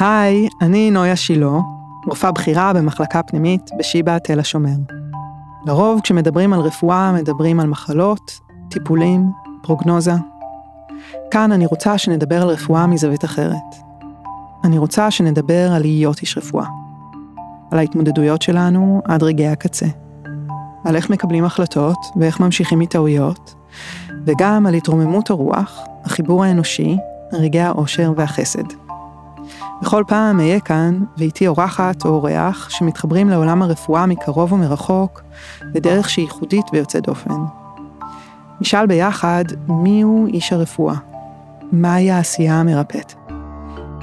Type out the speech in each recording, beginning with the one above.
היי, אני נויה שילה, רופאה בכירה במחלקה פנימית בשיבא תל השומר. לרוב כשמדברים על רפואה מדברים על מחלות, טיפולים, פרוגנוזה. כאן אני רוצה שנדבר על רפואה מזווית אחרת. אני רוצה שנדבר על להיות איש רפואה. על ההתמודדויות שלנו עד רגעי הקצה. על איך מקבלים החלטות ואיך ממשיכים מטעויות, וגם על התרוממות הרוח, החיבור האנושי, רגעי האושר והחסד. בכל פעם אהיה כאן, ואיתי אורחת או אורח שמתחברים לעולם הרפואה מקרוב ומרחוק, בדרך שהיא ייחודית ויוצאת דופן. נשאל ביחד מיהו איש הרפואה, מהי העשייה המרפאת.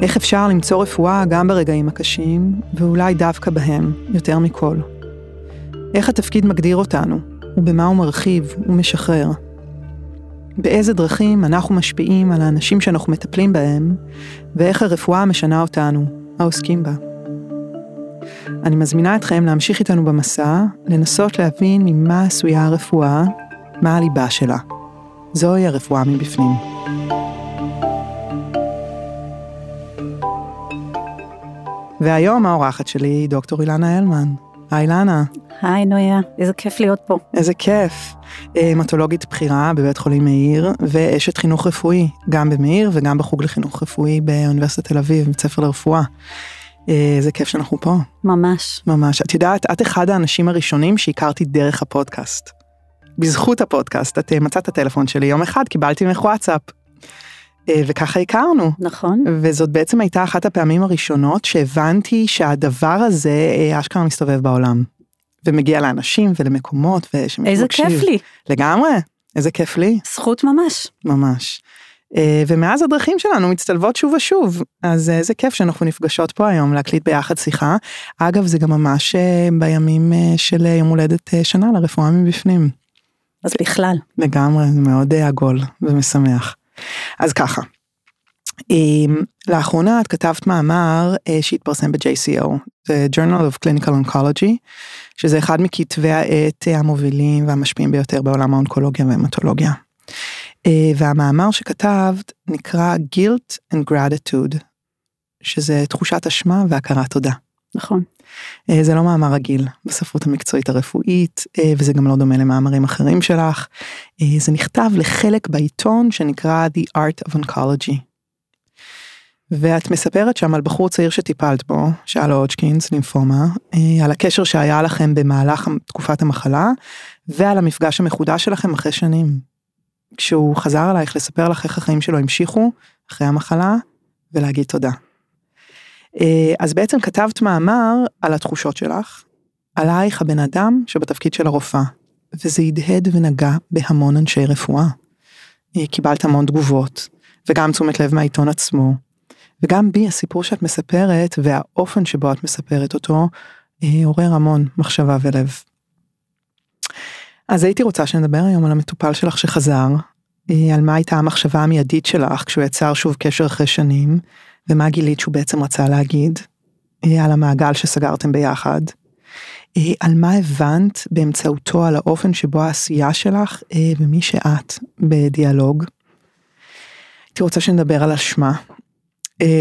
איך אפשר למצוא רפואה גם ברגעים הקשים, ואולי דווקא בהם, יותר מכל. איך התפקיד מגדיר אותנו, ובמה הוא מרחיב ומשחרר. באיזה דרכים אנחנו משפיעים על האנשים שאנחנו מטפלים בהם, ואיך הרפואה משנה אותנו, העוסקים בה. אני מזמינה אתכם להמשיך איתנו במסע, לנסות להבין ממה עשויה הרפואה, מה הליבה שלה. זוהי הרפואה מבפנים. והיום האורחת שלי היא דוקטור אילנה הלמן. היי אילנה. היי נויה, איזה כיף להיות פה. איזה כיף. המטולוגית בכירה בבית חולים מאיר, ואשת חינוך רפואי, גם במאיר וגם בחוג לחינוך רפואי באוניברסיטת תל אביב, בית ספר לרפואה. איזה כיף שאנחנו פה. ממש. ממש. את יודעת, את אחד האנשים הראשונים שהכרתי דרך הפודקאסט. בזכות הפודקאסט, את מצאת את הטלפון שלי יום אחד, קיבלתי ממך וואטסאפ. וככה הכרנו. נכון. וזאת בעצם הייתה אחת הפעמים הראשונות שהבנתי שהדבר הזה אשכרה מסתובב בעולם. ומגיע לאנשים ולמקומות ושמקשיב. איזה כיף לי. לגמרי, איזה כיף לי. זכות ממש. ממש. ומאז הדרכים שלנו מצטלבות שוב ושוב, אז איזה כיף שאנחנו נפגשות פה היום להקליט ביחד שיחה. אגב, זה גם ממש בימים של יום הולדת שנה לרפואה מבפנים. אז בכלל. לגמרי, זה מאוד עגול ומשמח. אז ככה, לאחרונה את כתבת מאמר שהתפרסם ב-JCO, זה Journal of Clinical Oncology, שזה אחד מכתבי העת המובילים והמשפיעים ביותר בעולם האונקולוגיה והמטולוגיה. והמאמר שכתבת נקרא Guilt and Gratitude, שזה תחושת אשמה והכרת תודה. נכון. זה לא מאמר רגיל בספרות המקצועית הרפואית, וזה גם לא דומה למאמרים אחרים שלך. זה נכתב לחלק בעיתון שנקרא The Art of Oncology. ואת מספרת שם על בחור צעיר שטיפלת בו, שהיה לו הודג'קינס, לימפומה, על הקשר שהיה לכם במהלך תקופת המחלה, ועל המפגש המחודש שלכם אחרי שנים. כשהוא חזר אלייך לספר לך איך החיים שלו המשיכו אחרי המחלה, ולהגיד תודה. אז בעצם כתבת מאמר על התחושות שלך, עלייך הבן אדם שבתפקיד של הרופאה, וזה הדהד ונגע בהמון אנשי רפואה. קיבלת המון תגובות, וגם תשומת לב מהעיתון עצמו, וגם בי הסיפור שאת מספרת והאופן שבו את מספרת אותו, עורר המון מחשבה ולב. אז הייתי רוצה שנדבר היום על המטופל שלך שחזר, על מה הייתה המחשבה המיידית שלך כשהוא יצר שוב קשר אחרי שנים, ומה גילית שהוא בעצם רצה להגיד, על המעגל שסגרתם ביחד, על מה הבנת באמצעותו על האופן שבו העשייה שלך ומי שאת בדיאלוג. הייתי רוצה שנדבר על אשמה,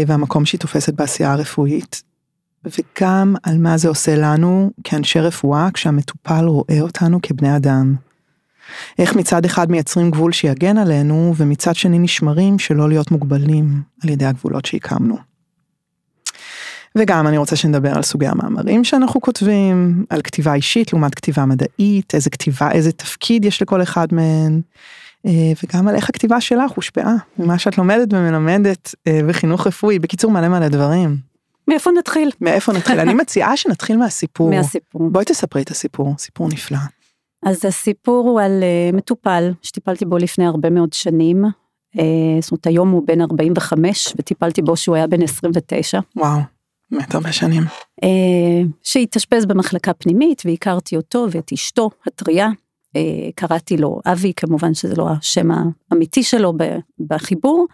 והמקום שהיא תופסת בעשייה הרפואית, וגם על מה זה עושה לנו כאנשי רפואה כשהמטופל רואה אותנו כבני אדם. איך מצד אחד מייצרים גבול שיגן עלינו, ומצד שני נשמרים שלא להיות מוגבלים על ידי הגבולות שהקמנו. וגם אני רוצה שנדבר על סוגי המאמרים שאנחנו כותבים, על כתיבה אישית לעומת כתיבה מדעית, איזה כתיבה, איזה תפקיד יש לכל אחד מהן, וגם על איך הכתיבה שלך הושפעה ממה שאת לומדת ומלמדת בחינוך רפואי, בקיצור מלא מלא דברים. מאיפה נתחיל? מאיפה נתחיל? אני מציעה שנתחיל מהסיפור. מהסיפור. בואי תספרי את הסיפור, סיפור נפלא. אז הסיפור הוא על uh, מטופל שטיפלתי בו לפני הרבה מאוד שנים. זאת אומרת היום הוא בן 45 וטיפלתי בו שהוא היה בן 29. וואו, באמת הרבה שנים. שהתאשפז במחלקה פנימית והכרתי אותו ואת אשתו הטריה. Uh, קראתי לו אבי כמובן שזה לא השם האמיתי שלו בחיבור.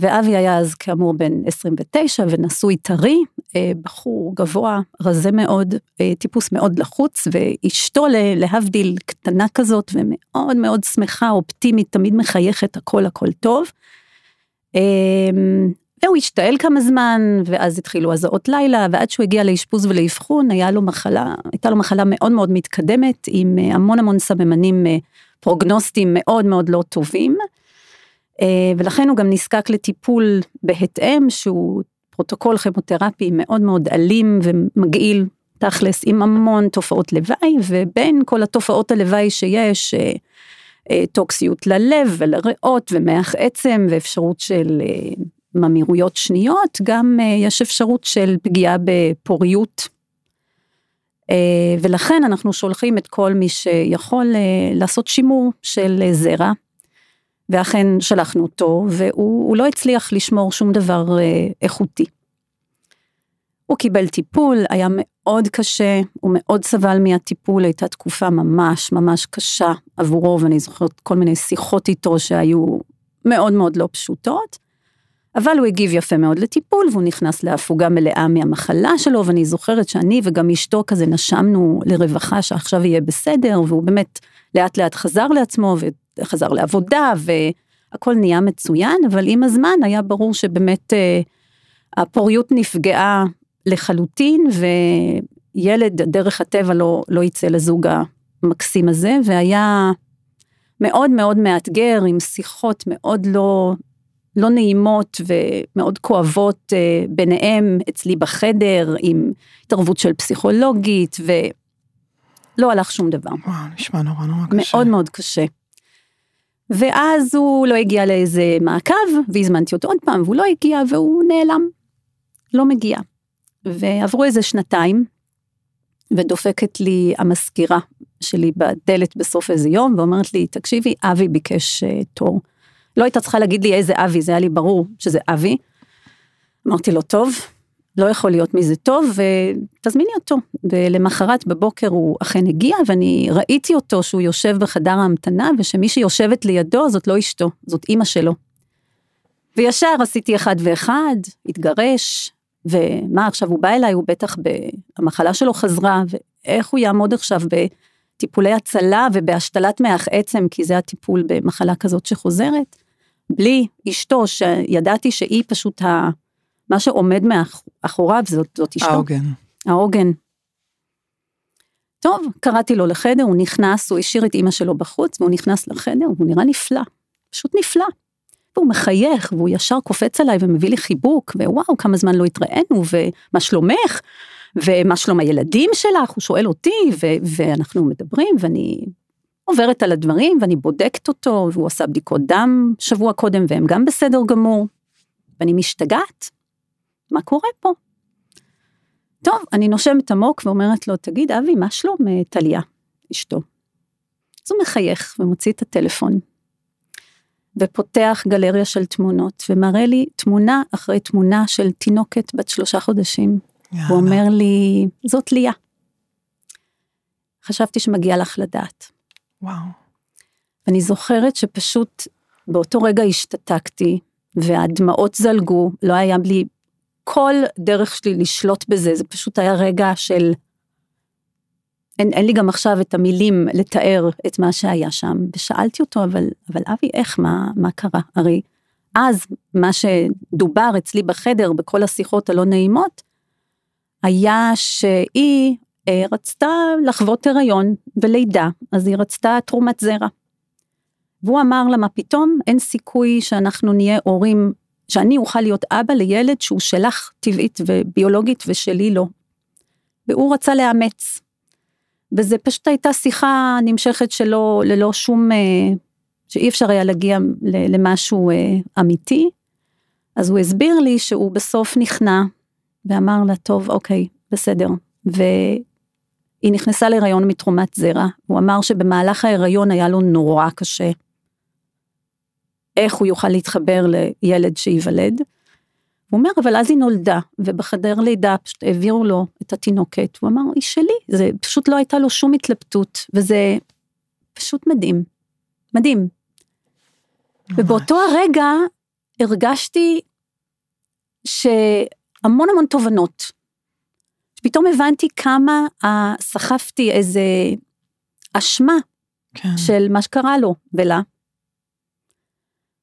ואבי היה אז כאמור בן 29 ונשוי טרי, בחור גבוה, רזה מאוד, טיפוס מאוד לחוץ, ואשתו להבדיל קטנה כזאת ומאוד מאוד שמחה, אופטימית, תמיד מחייכת, הכל הכל טוב. והוא השתעל כמה זמן, ואז התחילו הזעות לילה, ועד שהוא הגיע לאשפוז ולאבחון, היה לו מחלה, הייתה לו מחלה מאוד מאוד מתקדמת, עם אה, המון המון סממנים אה, פרוגנוסטיים מאוד מאוד לא טובים. אה, ולכן הוא גם נזקק לטיפול בהתאם, שהוא פרוטוקול כימותרפי מאוד מאוד אלים ומגעיל, תכלס, עם המון תופעות לוואי, ובין כל התופעות הלוואי שיש, טוקסיות ללב ולריאות ומח עצם ואפשרות של ממאירויות שניות, גם אה, יש אפשרות של פגיעה בפוריות. אה, ולכן אנחנו שולחים את כל מי שיכול אה, לעשות שימור של זרע, ואכן שלחנו אותו, והוא לא הצליח לשמור שום דבר איכותי. הוא קיבל טיפול, היה מאוד קשה, הוא מאוד סבל מהטיפול, הייתה תקופה ממש ממש קשה עבורו, ואני זוכרת כל מיני שיחות איתו שהיו מאוד מאוד לא פשוטות. אבל הוא הגיב יפה מאוד לטיפול והוא נכנס להפוגה מלאה מהמחלה שלו ואני זוכרת שאני וגם אשתו כזה נשמנו לרווחה שעכשיו יהיה בסדר והוא באמת לאט לאט חזר לעצמו וחזר לעבודה והכל נהיה מצוין אבל עם הזמן היה ברור שבאמת אה, הפוריות נפגעה לחלוטין וילד דרך הטבע לא, לא יצא לזוג המקסים הזה והיה מאוד מאוד מאתגר עם שיחות מאוד לא לא נעימות ומאוד כואבות אה, ביניהם אצלי בחדר, עם התערבות של פסיכולוגית, ולא הלך שום דבר. וואו, נשמע נורא נורא קשה. מאוד מאוד קשה. ואז הוא לא הגיע לאיזה מעקב, והזמנתי אותו עוד פעם, והוא לא הגיע, והוא נעלם. לא מגיע. ועברו איזה שנתיים, ודופקת לי המזכירה שלי בדלת בסוף איזה יום, ואומרת לי, תקשיבי, אבי ביקש uh, תור. לא הייתה צריכה להגיד לי איזה אבי, זה היה לי ברור שזה אבי. אמרתי לו, טוב, לא יכול להיות מזה טוב, ותזמיני אותו. ולמחרת בבוקר הוא אכן הגיע, ואני ראיתי אותו שהוא יושב בחדר ההמתנה, ושמי שיושבת לידו זאת לא אשתו, זאת אימא שלו. וישר עשיתי אחד ואחד, התגרש, ומה עכשיו הוא בא אליי, הוא בטח, ב... המחלה שלו חזרה, ואיך הוא יעמוד עכשיו בטיפולי הצלה ובהשתלת מח עצם, כי זה הטיפול במחלה כזאת שחוזרת. בלי אשתו, שידעתי שהיא פשוט ה... מה שעומד מאחוריו זאת, זאת אשתו. העוגן. העוגן. טוב, קראתי לו לחדר, הוא נכנס, הוא השאיר את אימא שלו בחוץ, והוא נכנס לחדר, והוא נראה נפלא, פשוט נפלא. והוא מחייך, והוא ישר קופץ עליי ומביא לי חיבוק, ווואו, כמה זמן לא התראינו, ומה שלומך, ומה שלום הילדים שלך, הוא שואל אותי, ו- ואנחנו מדברים, ואני עוברת על הדברים ואני בודקת אותו, והוא עשה בדיקות דם שבוע קודם והם גם בסדר גמור, ואני משתגעת, מה קורה פה? טוב, אני נושמת עמוק ואומרת לו, תגיד, אבי, מה שלום אה, טליה, אשתו? אז הוא מחייך ומוציא את הטלפון, ופותח גלריה של תמונות, ומראה לי תמונה אחרי תמונה של תינוקת בת שלושה חודשים. יאללה. הוא אומר לי, זאת ליה. חשבתי שמגיע לך לדעת. וואו. אני זוכרת שפשוט באותו רגע השתתקתי, והדמעות זלגו, לא היה לי כל דרך שלי לשלוט בזה, זה פשוט היה רגע של... אין, אין לי גם עכשיו את המילים לתאר את מה שהיה שם, ושאלתי אותו, אבל, אבל אבי, איך, מה, מה קרה? הרי אז מה שדובר אצלי בחדר, בכל השיחות הלא נעימות, היה שהיא רצתה לחוות הריון ולידה, אז היא רצתה תרומת זרע. והוא אמר לה, מה פתאום, אין סיכוי שאנחנו נהיה הורים, שאני אוכל להיות אבא לילד שהוא שלך טבעית וביולוגית ושלי לא. והוא רצה לאמץ. וזה פשוט הייתה שיחה נמשכת שלא, ללא שום, אה, שאי אפשר היה להגיע למשהו אה, אמיתי. אז הוא הסביר לי שהוא בסוף נכנע, ואמר לה, טוב, אוקיי, בסדר. היא נכנסה להיריון מתרומת זרע, הוא אמר שבמהלך ההיריון היה לו נורא קשה. איך הוא יוכל להתחבר לילד שייוולד. הוא אומר, אבל אז היא נולדה, ובחדר לידה פשוט העבירו לו את התינוקת, הוא אמר, היא שלי, זה פשוט לא הייתה לו שום התלבטות, וזה פשוט מדהים, מדהים. ממש. ובאותו הרגע הרגשתי שהמון המון תובנות פתאום הבנתי כמה uh, סחפתי איזה אשמה כן. של מה שקרה לו ולה.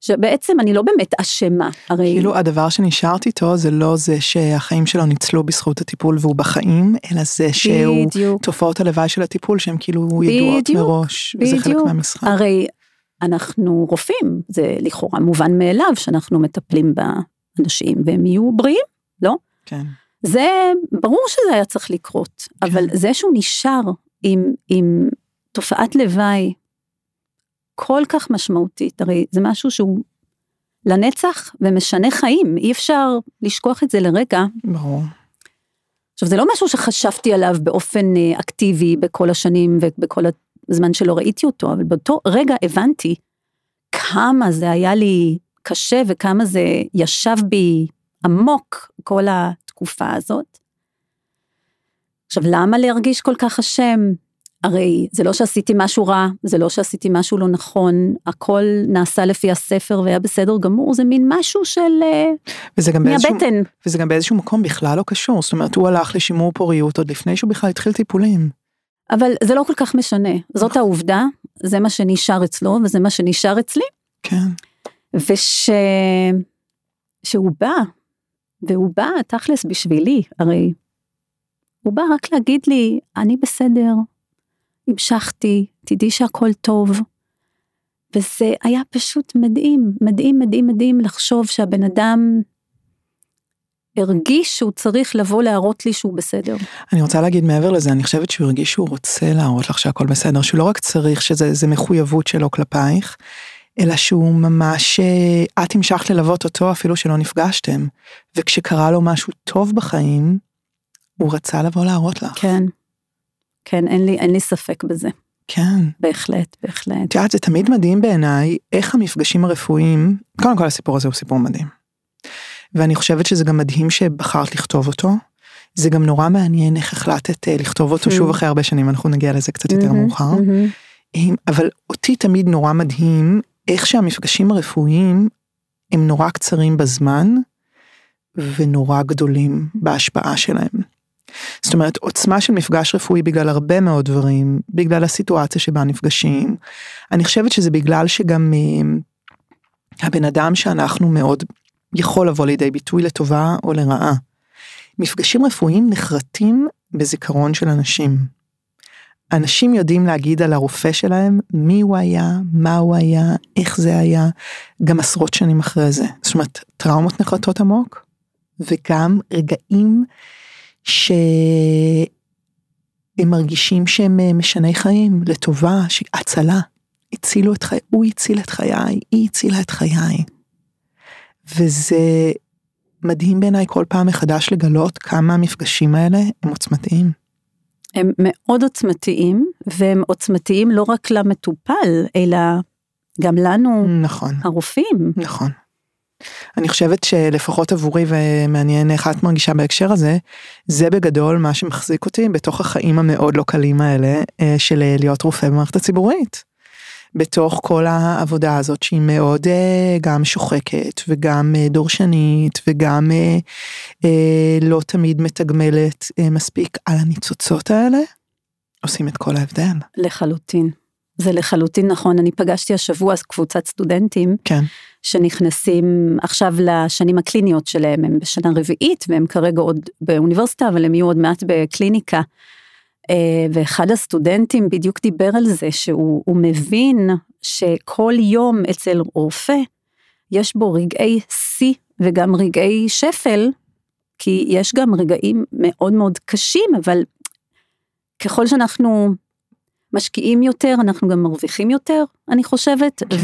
שבעצם אני לא באמת אשמה, הרי... כאילו הדבר שנשארת איתו זה לא זה שהחיים שלו ניצלו בזכות הטיפול והוא בחיים, אלא זה שהוא בדיוק. תופעות הלוואי של הטיפול שהן כאילו ידועות בדיוק, מראש, וזה חלק בדיוק. מהמשחק. הרי אנחנו רופאים, זה לכאורה מובן מאליו שאנחנו מטפלים באנשים והם יהיו בריאים, לא? כן. זה ברור שזה היה צריך לקרות, אבל זה שהוא נשאר עם, עם תופעת לוואי כל כך משמעותית, הרי זה משהו שהוא לנצח ומשנה חיים, אי אפשר לשכוח את זה לרגע. ברור. עכשיו זה לא משהו שחשבתי עליו באופן אה, אקטיבי בכל השנים ובכל הזמן שלא ראיתי אותו, אבל באותו רגע הבנתי כמה זה היה לי קשה וכמה זה ישב בי עמוק כל התקופה הזאת. עכשיו למה להרגיש כל כך אשם? הרי זה לא שעשיתי משהו רע, זה לא שעשיתי משהו לא נכון, הכל נעשה לפי הספר והיה בסדר גמור, זה מין משהו של אה, וזה גם באיזשהו, מהבטן. וזה גם באיזשהו מקום בכלל לא קשור, זאת אומרת הוא הלך לשימור פוריות עוד לפני שהוא בכלל התחיל טיפולים. אבל זה לא כל כך משנה, זאת העובדה, זה מה שנשאר אצלו וזה מה שנשאר אצלי, כן. וש... שהוא בא, והוא בא תכלס בשבילי, הרי הוא בא רק להגיד לי, אני בסדר, המשכתי, תדעי שהכל טוב. וזה היה פשוט מדהים, מדהים, מדהים, מדהים לחשוב שהבן אדם הרגיש שהוא צריך לבוא להראות לי שהוא בסדר. אני רוצה להגיד מעבר לזה, אני חושבת שהוא הרגיש שהוא רוצה להראות לך שהכל בסדר, שהוא לא רק צריך שזה זה מחויבות שלו כלפייך, אלא שהוא ממש, אה, את המשכת ללוות אותו אפילו שלא נפגשתם, וכשקרה לו משהו טוב בחיים, הוא רצה לבוא להראות לך. כן, כן, אין לי, אין לי ספק בזה, כן. בהחלט, בהחלט. את יודעת, זה תמיד מדהים בעיניי איך המפגשים הרפואיים, קודם כל הסיפור הזה הוא סיפור מדהים. ואני חושבת שזה גם מדהים שבחרת לכתוב אותו. זה גם נורא מעניין איך החלטת אה, לכתוב אותו שוב אחרי הרבה שנים, אנחנו נגיע לזה קצת יותר מהמם, מאוחר. מהמם. אמ, אבל אותי תמיד נורא מדהים איך שהמפגשים הרפואיים הם נורא קצרים בזמן ונורא גדולים בהשפעה שלהם. זאת אומרת עוצמה של מפגש רפואי בגלל הרבה מאוד דברים, בגלל הסיטואציה שבה נפגשים. אני חושבת שזה בגלל שגם אמ, הבן אדם שאנחנו מאוד יכול לבוא לידי ביטוי לטובה או לרעה. מפגשים רפואיים נחרטים בזיכרון של אנשים. אנשים יודעים להגיד על הרופא שלהם מי הוא היה, מה הוא היה, איך זה היה, גם עשרות שנים אחרי זה. זאת אומרת, טראומות נחרטות עמוק, וגם רגעים שהם מרגישים שהם אה, משני חיים, לטובה, הצלה. הצילו את חיי, הוא הציל את חיי, היא הצילה את חיי. וזה מדהים בעיניי כל פעם מחדש לגלות כמה המפגשים האלה הם עוצמתיים. הם מאוד עוצמתיים, והם עוצמתיים לא רק למטופל, אלא גם לנו, נכון, הרופאים. נכון. אני חושבת שלפחות עבורי ומעניין איך את מרגישה בהקשר הזה, זה בגדול מה שמחזיק אותי בתוך החיים המאוד לא קלים האלה אה, של להיות רופא במערכת הציבורית. בתוך כל העבודה הזאת שהיא מאוד אה, גם שוחקת וגם אה, דורשנית וגם אה, לא תמיד מתגמלת מספיק על הניצוצות האלה, עושים את כל ההבדל. לחלוטין. זה לחלוטין נכון, אני פגשתי השבוע קבוצת סטודנטים כן, שנכנסים עכשיו לשנים הקליניות שלהם, הם בשנה רביעית והם כרגע עוד באוניברסיטה, אבל הם יהיו עוד מעט בקליניקה. אה, ואחד הסטודנטים בדיוק דיבר על זה, שהוא הוא מבין שכל יום אצל רופא יש בו רגעי שיא וגם רגעי שפל, כי יש גם רגעים מאוד מאוד קשים, אבל ככל שאנחנו משקיעים יותר, אנחנו גם מרוויחים יותר, אני חושבת, כן.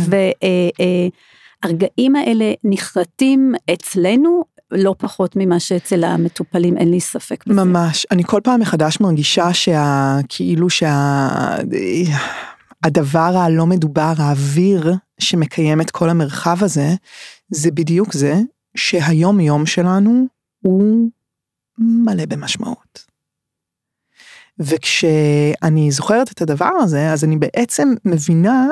והרגעים האלה נחרטים אצלנו לא פחות ממה שאצל המטופלים, אין לי ספק בזה. ממש. אני כל פעם מחדש מרגישה שה... כאילו שה... הדבר הלא מדובר, האוויר שמקיים את כל המרחב הזה, זה בדיוק זה שהיום יום שלנו הוא מלא במשמעות. וכשאני זוכרת את הדבר הזה, אז אני בעצם מבינה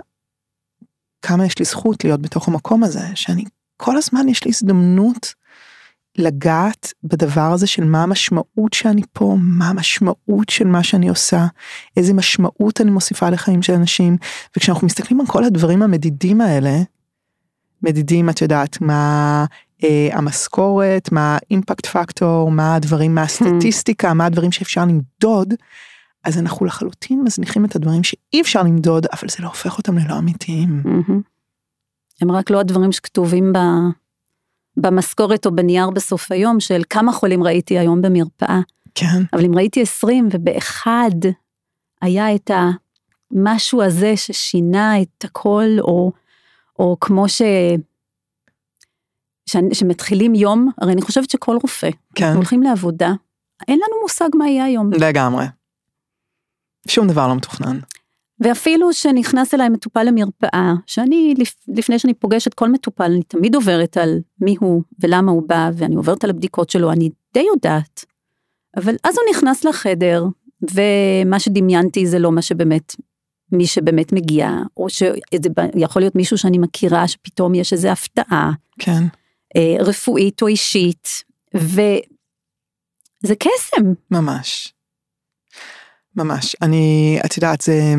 כמה יש לי זכות להיות בתוך המקום הזה, שאני כל הזמן יש לי הזדמנות לגעת בדבר הזה של מה המשמעות שאני פה, מה המשמעות של מה שאני עושה, איזה משמעות אני מוסיפה לחיים של אנשים, וכשאנחנו מסתכלים על כל הדברים המדידים האלה, מדידים, את יודעת, מה אה, המשכורת, מה האימפקט פקטור, מה הדברים מהסטטיסטיקה, מה הדברים שאפשר למדוד, אז אנחנו לחלוטין מזניחים את הדברים שאי אפשר למדוד, אבל זה לא הופך אותם ללא אמיתיים. מהמם. הם רק לא הדברים שכתובים ב... במשכורת או בנייר בסוף היום של כמה חולים ראיתי היום במרפאה. כן, אבל אם ראיתי 20 ובאחד היה את המשהו הזה ששינה את הכל, או, או כמו ש... ש... שמתחילים יום, הרי אני חושבת שכל רופא, כן, אנחנו הולכים לעבודה, אין לנו מושג מה יהיה היום. לגמרי. שום דבר לא מתוכנן. ואפילו שנכנס אליי מטופל למרפאה, שאני, לפ- לפני שאני פוגשת כל מטופל, אני תמיד עוברת על מי הוא ולמה הוא בא, ואני עוברת על הבדיקות שלו, אני די יודעת. אבל אז הוא נכנס לחדר, ומה שדמיינתי זה לא מה שבאמת, מי שבאמת מגיע, או שזה יכול להיות מישהו שאני מכירה, שפתאום יש איזו הפתעה, כן, אה, רפואית או אישית, וזה קסם. ממש. ממש. אני, את יודעת, זה...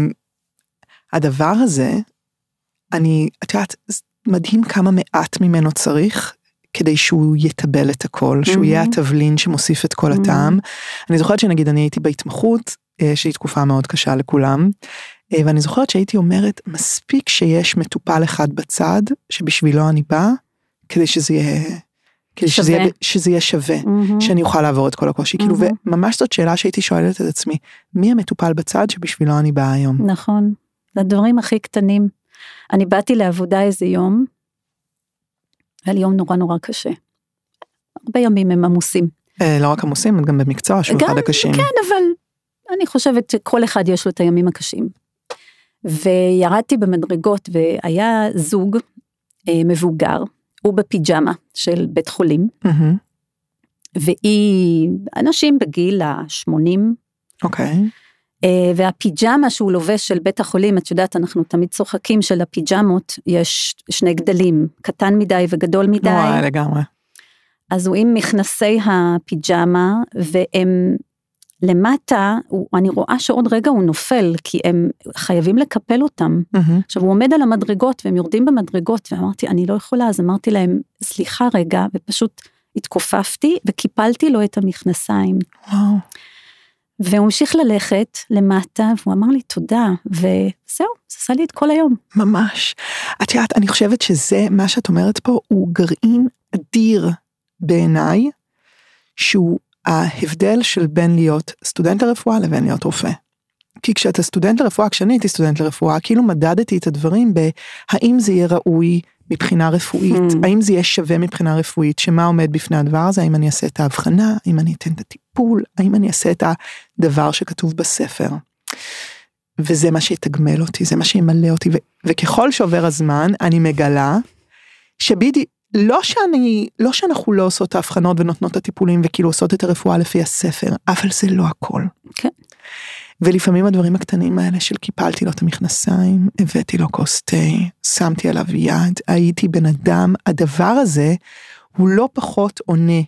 הדבר הזה, אני, את יודעת, מדהים כמה מעט ממנו צריך כדי שהוא יטבל את הכל, שהוא יהיה מהמם. התבלין שמוסיף את כל מהמם. הטעם. אני זוכרת שנגיד אני הייתי בהתמחות, אה, שהיא תקופה מאוד קשה לכולם, אה, ואני זוכרת שהייתי אומרת, מספיק שיש מטופל אחד בצד, שבשבילו אני באה, כדי שזה יהיה... כדי שזה יהיה. שזה יהיה שווה. מהמם. שאני אוכל לעבור את כל הקושי, כאילו, מהמם. וממש זאת שאלה שהייתי שואלת את עצמי, מי המטופל בצד שבשבילו אני באה היום? נכון, זה הדברים הכי קטנים. אני באתי לעבודה איזה יום, היה לי יום נורא נורא קשה. הרבה ימים הם עמוסים. אה, לא רק עמוסים, את גם במקצוע שהוא גם, אחד הקשים. כן, אבל אני חושבת שכל אחד יש לו את הימים הקשים. וירדתי במדרגות והיה זוג אה, מבוגר, הוא בפיג'מה של בית חולים, מהמם, והיא אנשים בגיל ה-80, אוקיי, אה, והפיג'מה שהוא לובש של בית החולים, את יודעת, אנחנו תמיד צוחקים שלפיג'מות יש שני גדלים, קטן מדי וגדול מדי, וואי לגמרי. אז הוא עם מכנסי הפיג'מה, והם למטה, הוא, אני רואה שעוד רגע הוא נופל, כי הם חייבים לקפל אותם. מהמם, עכשיו הוא עומד על המדרגות והם יורדים במדרגות, ואמרתי, אני לא יכולה, אז אמרתי להם, סליחה רגע, ופשוט התכופפתי וקיפלתי לו את המכנסיים. וואו, והוא המשיך ללכת למטה, והוא אמר לי תודה, וזהו, זה עשה לי את כל היום. ממש. את יודעת, אני חושבת שזה, מה שאת אומרת פה, הוא גרעין אדיר בעיניי, שהוא ההבדל של בין להיות סטודנט לרפואה לבין להיות רופא. כי כשאתה סטודנט לרפואה, כשאני הייתי סטודנט לרפואה, כאילו מדדתי את הדברים בהאם זה יהיה ראוי מבחינה רפואית, Hmm. האם זה יהיה שווה מבחינה רפואית, שמה עומד בפני הדבר הזה, האם אני אעשה את ההבחנה, האם אני אתן את הטיפול, האם אני אעשה את הדבר שכתוב בספר. וזה מה שיתגמל אותי, זה מה שימלא אותי, ו- וככל שעובר הזמן, אני מגלה שבדיוק, לא שאני, לא שאנחנו לא עושות את ההבחנות ונותנות את הטיפולים וכאילו עושות את הרפואה לפי הספר, אבל זה לא הכל. כן. ולפעמים הדברים הקטנים האלה של קיפלתי לו את המכנסיים, הבאתי לו כוס תה, שמתי עליו יד, הייתי בן אדם, הדבר הזה הוא לא פחות עונה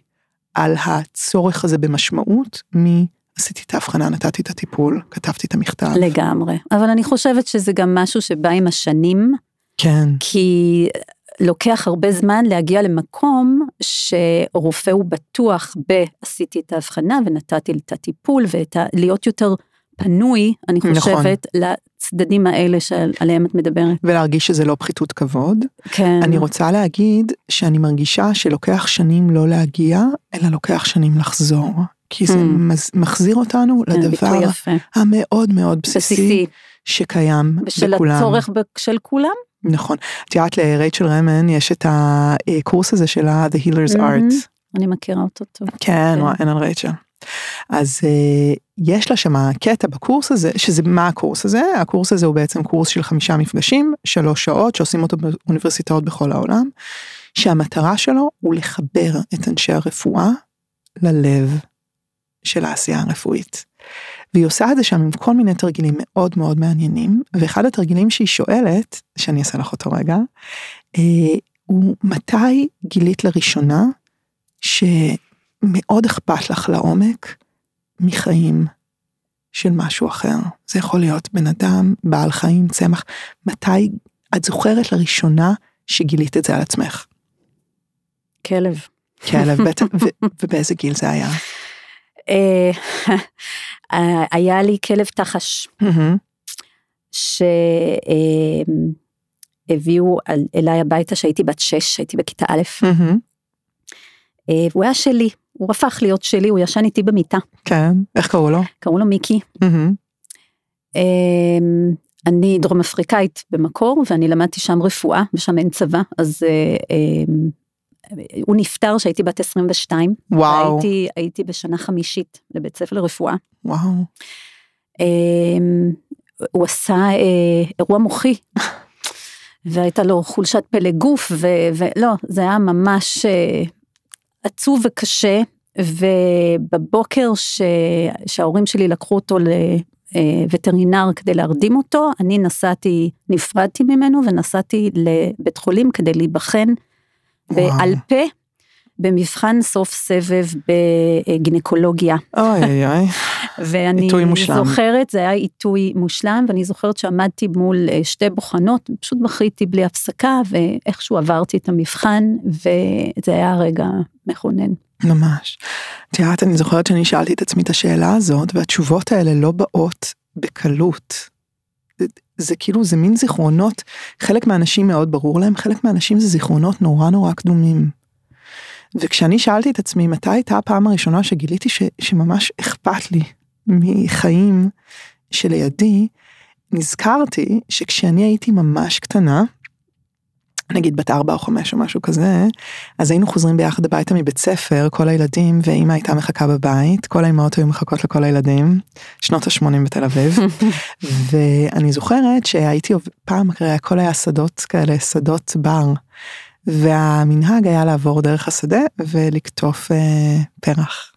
על הצורך הזה במשמעות מ... עשיתי את ההבחנה, נתתי את הטיפול, כתבתי את המכתב. לגמרי. אבל אני חושבת שזה גם משהו שבא עם השנים, כן, כי לוקח הרבה זמן להגיע למקום שרופא הוא בטוח בעשיתי את ההבחנה ונתתי את הטיפול ולהיות יותר פנוי, אני נכון. חושבת, לצדדים האלה שעליהם את מדברת. ולהרגיש שזה לא פחיתות כבוד. כן. אני רוצה להגיד שאני מרגישה שלוקח שנים לא להגיע, אלא לוקח שנים לחזור. כי זה Mm. מחזיר אותנו כן, לדבר. המאוד מאוד בסיסי בסיסי, שקיים ושל בכולם. הצורך ב- של כולם. נכון. את יודעת לרייצ'ל רמן יש את הקורס הזה שלה The Healer's מהמם. Art. אני מכירה אותו טוב. כן, כן. וואי, אין על רייצ'ל. אז uh, יש לה שם קטע בקורס הזה, שזה מה הקורס הזה? הקורס הזה הוא בעצם קורס של חמישה מפגשים, שלוש שעות, שעושים אותו באוניברסיטאות בכל העולם, שהמטרה שלו הוא לחבר את אנשי הרפואה ללב של העשייה הרפואית. והיא עושה את זה שם עם כל מיני תרגילים מאוד מאוד מעניינים, ואחד התרגילים שהיא שואלת, שאני אעשה לך אותו רגע, אה, הוא מתי גילית לראשונה שמאוד אכפת לך לעומק מחיים של משהו אחר. זה יכול להיות בן אדם, בעל חיים, צמח. מתי את זוכרת לראשונה שגילית את זה על עצמך? כלב. כלב, בטח, ובאיזה גיל זה היה? אה, היה לי כלב תחש. שהביאו אליי הביתה שהייתי בת שש, הייתי בכיתה א'. אה, והוא היה שלי, הוא הפך להיות שלי, הוא ישן איתי במיטה, כן, איך קראו לו? קראו לו מיקי. אמ, אני דרום אפריקאית במקור ואני למדתי שם רפואה ושם אין צבא אז אה, אמ, הוא נפטר כשהייתי בת 22 וואו. והייתי הייתי בשנה חמישית לבית ספר לרפואה. וואו. אמ, הוא עשה אה, אירוע מוחי והייתה לו חולשת פלא גוף ולא זה היה ממש אה, עצוב וקשה ובבוקר ש- שההורים שלי לקחו אותו לווטרינר כדי להרדים אותו אני נסעתי נפרדתי ממנו ונסעתי לבית חולים כדי להיבחן. בעל פה במבחן סוף סבב בגינקולוגיה. אוי אוי אוי. ואני. זוכרת, זה היה עיתוי מושלם, ואני זוכרת שעמדתי מול אה, שתי בוחנות, פשוט בכיתי בלי הפסקה, ואיכשהו עברתי את המבחן, וזה היה רגע מכונן. ממש. את יודעת, אני זוכרת שאני שאלתי את עצמי את השאלה הזאת, והתשובות האלה לא באות בקלות. זה, זה כאילו, זה מין זיכרונות, חלק מהאנשים מאוד ברור להם, חלק מהאנשים זה זיכרונות נורא נורא קדומים. וכשאני שאלתי את עצמי מתי הייתה הפעם הראשונה שגיליתי ש, שממש אכפת לי מחיים שלידי, נזכרתי שכשאני הייתי ממש קטנה, נגיד בת ארבע או חמש או משהו כזה, אז היינו חוזרים ביחד הביתה מבית ספר, כל הילדים, ואימא הייתה מחכה בבית, כל האימהות היו מחכות לכל הילדים, שנות ה-80 בתל אביב, ואני זוכרת שהייתי פעם, הרי הכל היה שדות כאלה, שדות בר, והמנהג היה לעבור דרך השדה ולקטוף אה, פרח.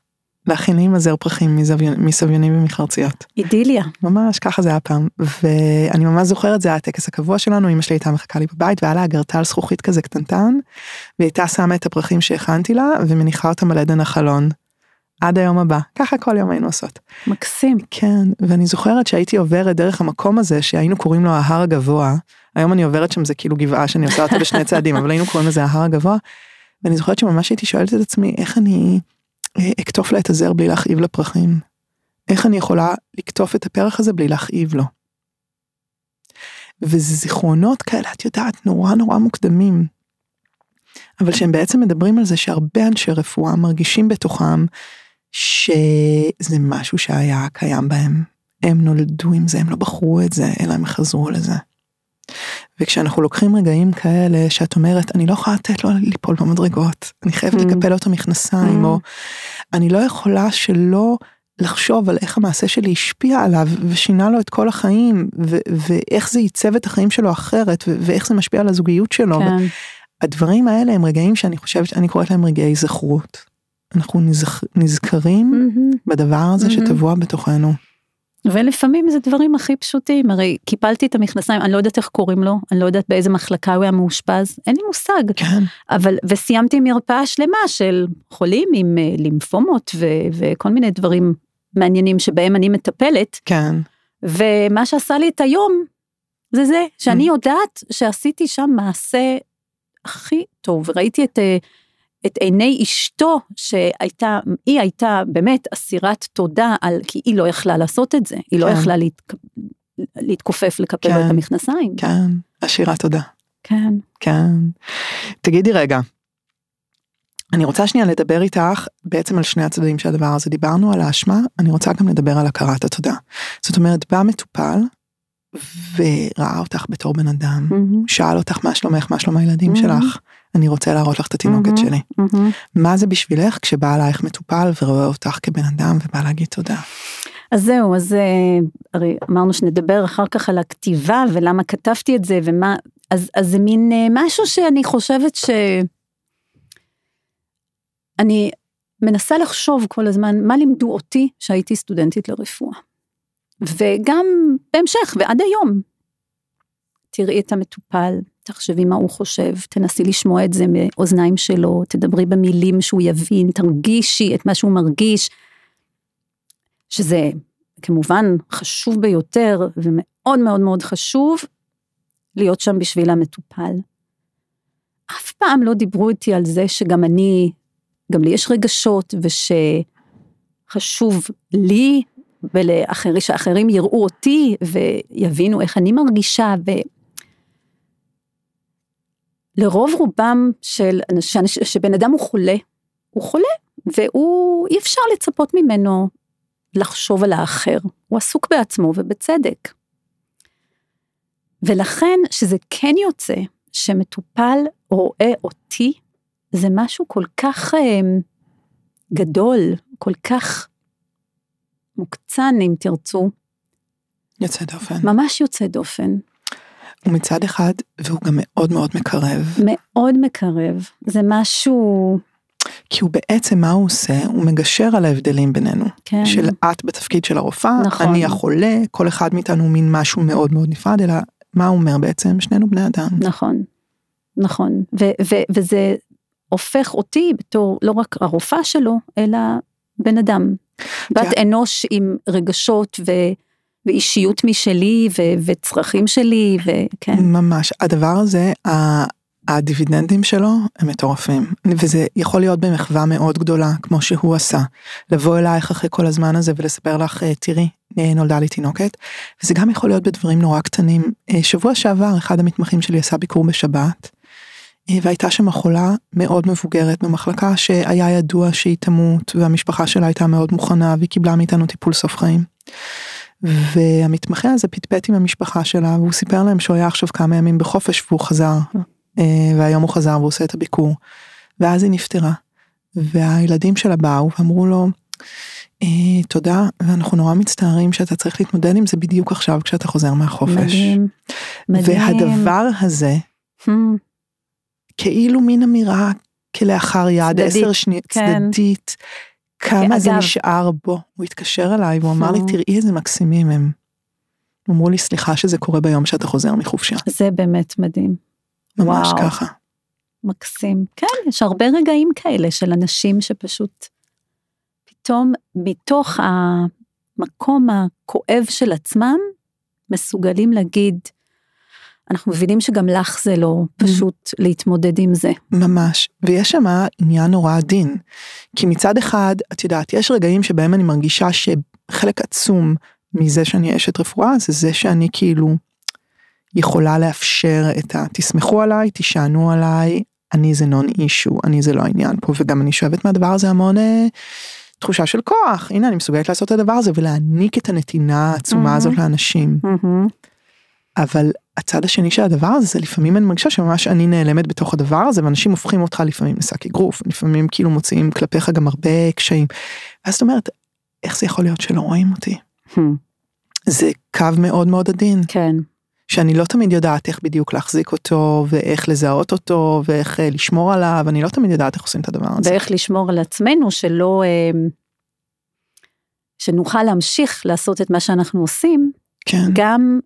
להכין לאמא זר פרחים מסביונים ומחרציות. אידיליה. ממש ככה זה היה פעם ואני ממש זוכרת זה היה הטקס הקבוע שלנו אמא שלי הייתה מחכה לי בבית והיה לה אגרטל זכוכית כזה קטנטן. והיא הייתה שמה את הפרחים שהכנתי לה ומניחה אותם על עדן החלון. עד היום הבא ככה כל יום היינו עושות. מקסים. כן ואני זוכרת שהייתי עוברת דרך המקום הזה שהיינו קוראים לו ההר הגבוה. היום אני עוברת שם זה כאילו גבעה שאני עושה אותה בשני צעדים אבל היינו קוראים לזה ההר הגבוה. ואני זוכרת שממש הייתי שואלת את עצמי איך אני אה, אקטוף לה את הזר בלי להכאיב לפרחים. איך אני יכולה לקטוף את הפרח הזה בלי להכאיב לו. וזה זיכרונות כאלה את יודעת נורא נורא מוקדמים. אבל שהם בעצם מדברים על זה שהרבה אנשי רפואה מרגישים בתוכם שזה משהו שהיה קיים בהם. הם נולדו עם זה, הם לא בחרו את זה, אלא הם חזרו לזה. וכשאנחנו לוקחים רגעים כאלה שאת אומרת אני לא יכולה לתת לו ליפול במדרגות, אני חייבת Mm. לקפל לו את המכנסיים, Mm. או אני לא יכולה שלא לחשוב על איך המעשה שלי השפיע עליו ושינה לו את כל החיים, ו- ואיך זה ייצב את החיים שלו אחרת, ו- ואיך זה משפיע על הזוגיות שלו. כן. הדברים האלה הם רגעים שאני חושבת, אני קוראת להם רגעי זכרות. אנחנו נזכ... נזכרים מהמם. בדבר הזה Mhm. שטבוע בתוכנו. ולפעמים זה דברים הכי פשוטים, הרי קיפלתי את המכנסיים, אני לא יודעת איך קוראים לו, אני לא יודעת באיזה מחלקה הוא היה מאושפז, אין לי מושג. כן, אבל, וסיימתי מרפאה שלמה של חולים עם אה, לימפומות ו, וכל מיני דברים מעניינים שבהם אני מטפלת, כן, ומה שעשה לי את היום, זה זה, שאני Mm. יודעת שעשיתי שם מעשה הכי טוב, ראיתי את, אה, את עיני אשתו שהייתה, היא הייתה באמת אסירת תודה על, כי היא לא יכלה לעשות את זה, היא לא כן. יכלה להת, להתכופף לקפל כן. את המכנסיים. כן, אשירה תודה. כן. כן. תגידי רגע, אני רוצה שנייה לדבר איתך בעצם על שני הצדדים של הדבר הזה. דיברנו על האשמה, אני רוצה גם לדבר על הכרת התודה. זאת אומרת, בא מטופל וראה אותך בתור בן אדם, מהמם, שאל אותך מה שלומך, מה שלום הילדים Mhm. שלך, אני רוצה להראות לך את התינוקת. שלי. מה זה בשבילך כשבא אלייך מטופל ורואה אותך כבן אדם ובא להגיד תודה? אז זהו, אז אה, הרי אמרנו שנדבר אחר כך על הכתיבה ולמה כתבתי את זה ומה, אז, אז זה מין אה, משהו שאני חושבת ש... אני מנסה לחשוב כל הזמן מה לימדו אותי שהייתי סטודנטית לרפואה. וגם בהמשך ועד היום. תראי את המטופל, תחשבי מה הוא חושב, תנסי לשמוע את זה מאוזניים שלו, תדברי במילים שהוא יבין, תרגישי את מה שהוא מרגיש. שזה כמובן חשוב ביותר ומאוד מאוד מאוד חשוב להיות שם בשביל המטופל. אף פעם לא דיברו איתי על זה שגם אני, גם לי יש רגשות ושחשוב לי ולאחרים, שאחרים יראו אותי ויבינו איך אני מרגישה ו... לרוב רובם של אנשים, שבן אדם הוא חולה, הוא חולה, והוא, אי אפשר לצפות ממנו לחשוב על האחר, הוא עסוק בעצמו ובצדק. ולכן, שזה כן יוצא שמטופל רואה אותי, זה משהו כל כך אה, גדול, כל כך מוקצן, אם תרצו. יוצא דופן. ממש יוצא דופן. ומצד אחד, והוא גם מאוד מאוד מקרב. מאוד מקרב, זה משהו... כי הוא בעצם, מה הוא עושה? הוא מגשר על ההבדלים בינינו. כן. של את בתפקיד של הרופאה, נכון. אני החולה, כל אחד מאיתנו הוא מין משהו מאוד מאוד נפרד, אלא מה הוא אומר בעצם? שנינו בני אדם. נכון, נכון, ו- ו- וזה הופך אותי בתור לא רק הרופאה שלו, אלא בן אדם. בת. אנוש עם רגשות ו- ואישיות משלי ו- וצרכים שלי, וכן, ממש. הדבר הזה, הדיבידנדים שלו הם מטורפים. וזה יכול להיות במחווה מאוד גדולה, כמו שהוא עשה. לבוא אלייך אחרי כל הזמן הזה ולספר לך, "אה, תראי, אה, נולדה לי תינוקת. וזה גם יכול להיות בדברים נורא קטנים. אה, שבוע שעבר, אחד המתמחים שלי עשה ביקור בשבת. והייתה שם חולה מאוד מבוגרת במחלקה שהיה ידוע שהיא תמות והמשפחה שלה הייתה מאוד מוכנה והיא קיבלה מאיתנו טיפול סוף חיים. והמתמחה הזה פטפט עם המשפחה שלה והוא סיפר להם שהוא היה עכשיו כמה ימים בחופש והוא חזר אה, והיום הוא חזר והוא עושה את הביקור. ואז היא נפטרה. והילדים שלה באו ואמרו לו אה, תודה ואנחנו נורא מצטערים שאתה צריך להתמודד עם זה בדיוק עכשיו כשאתה חוזר מהחופש. מדהים, מדהים. והדבר הזה Hmm, כאילו מין אמירה כלאחר יד, עשר שניות, כן. צדדית, כמה זה נשאר בו. הוא התקשר אליי והוא אמר לי. תראי איזה מקסימים הם. אמרו לי, סליחה שזה קורה ביום שאתה חוזר מחופשה. זה באמת מדהים, ממש וואו. ככה. מקסים. כן, יש הרבה רגעים כאלה של אנשים שפשוט פתאום מתוך המקום הכואב של עצמם, מסוגלים להגיד, אנחנו מבינים שגם לך זה לא פשוט להתמודד עם זה. ממש. ויש שם עניין נורא עדין. כי מצד אחד, את יודעת, יש רגעים שבהם אני מרגישה שחלק עצום מזה שאני אשת רפואה, זה זה שאני כאילו יכולה לאפשר את ה... תסמכו עליי, תשענו עליי, אני זה נון אישו, אני זה לא העניין פה, וגם אני שואבת מהדבר הזה המון אה, תחושה של כוח. הנה, אני מסוגלת לעשות את הדבר הזה ולהעניק את הנתינה העצומה Mhm. הזאת לאנשים. אבל הצד השני של הדבר הזה זה לפעמים אני מרגישה שממש אני נעלמת בתוך הדבר הזה ואנשים הופכים אותך לפעמים לשק אגרוף לפעמים כאילו מוציאים כלפיך גם הרבה קשיים. ואז את אומרת איך זה יכול להיות שלא רואים אותי? Hmm, זה קו מאוד מאוד עדין. כן, שאני לא תמיד יודעת איך בדיוק להחזיק אותו ואיך לזהות אותו ואיך אה, לשמור עליו אני לא תמיד יודעת איך עושים את הדבר הזה. ואיך לשמור על עצמנו שלא, אה, שנוכל להמשיך לעשות את מה שאנחנו עושים, כן. גם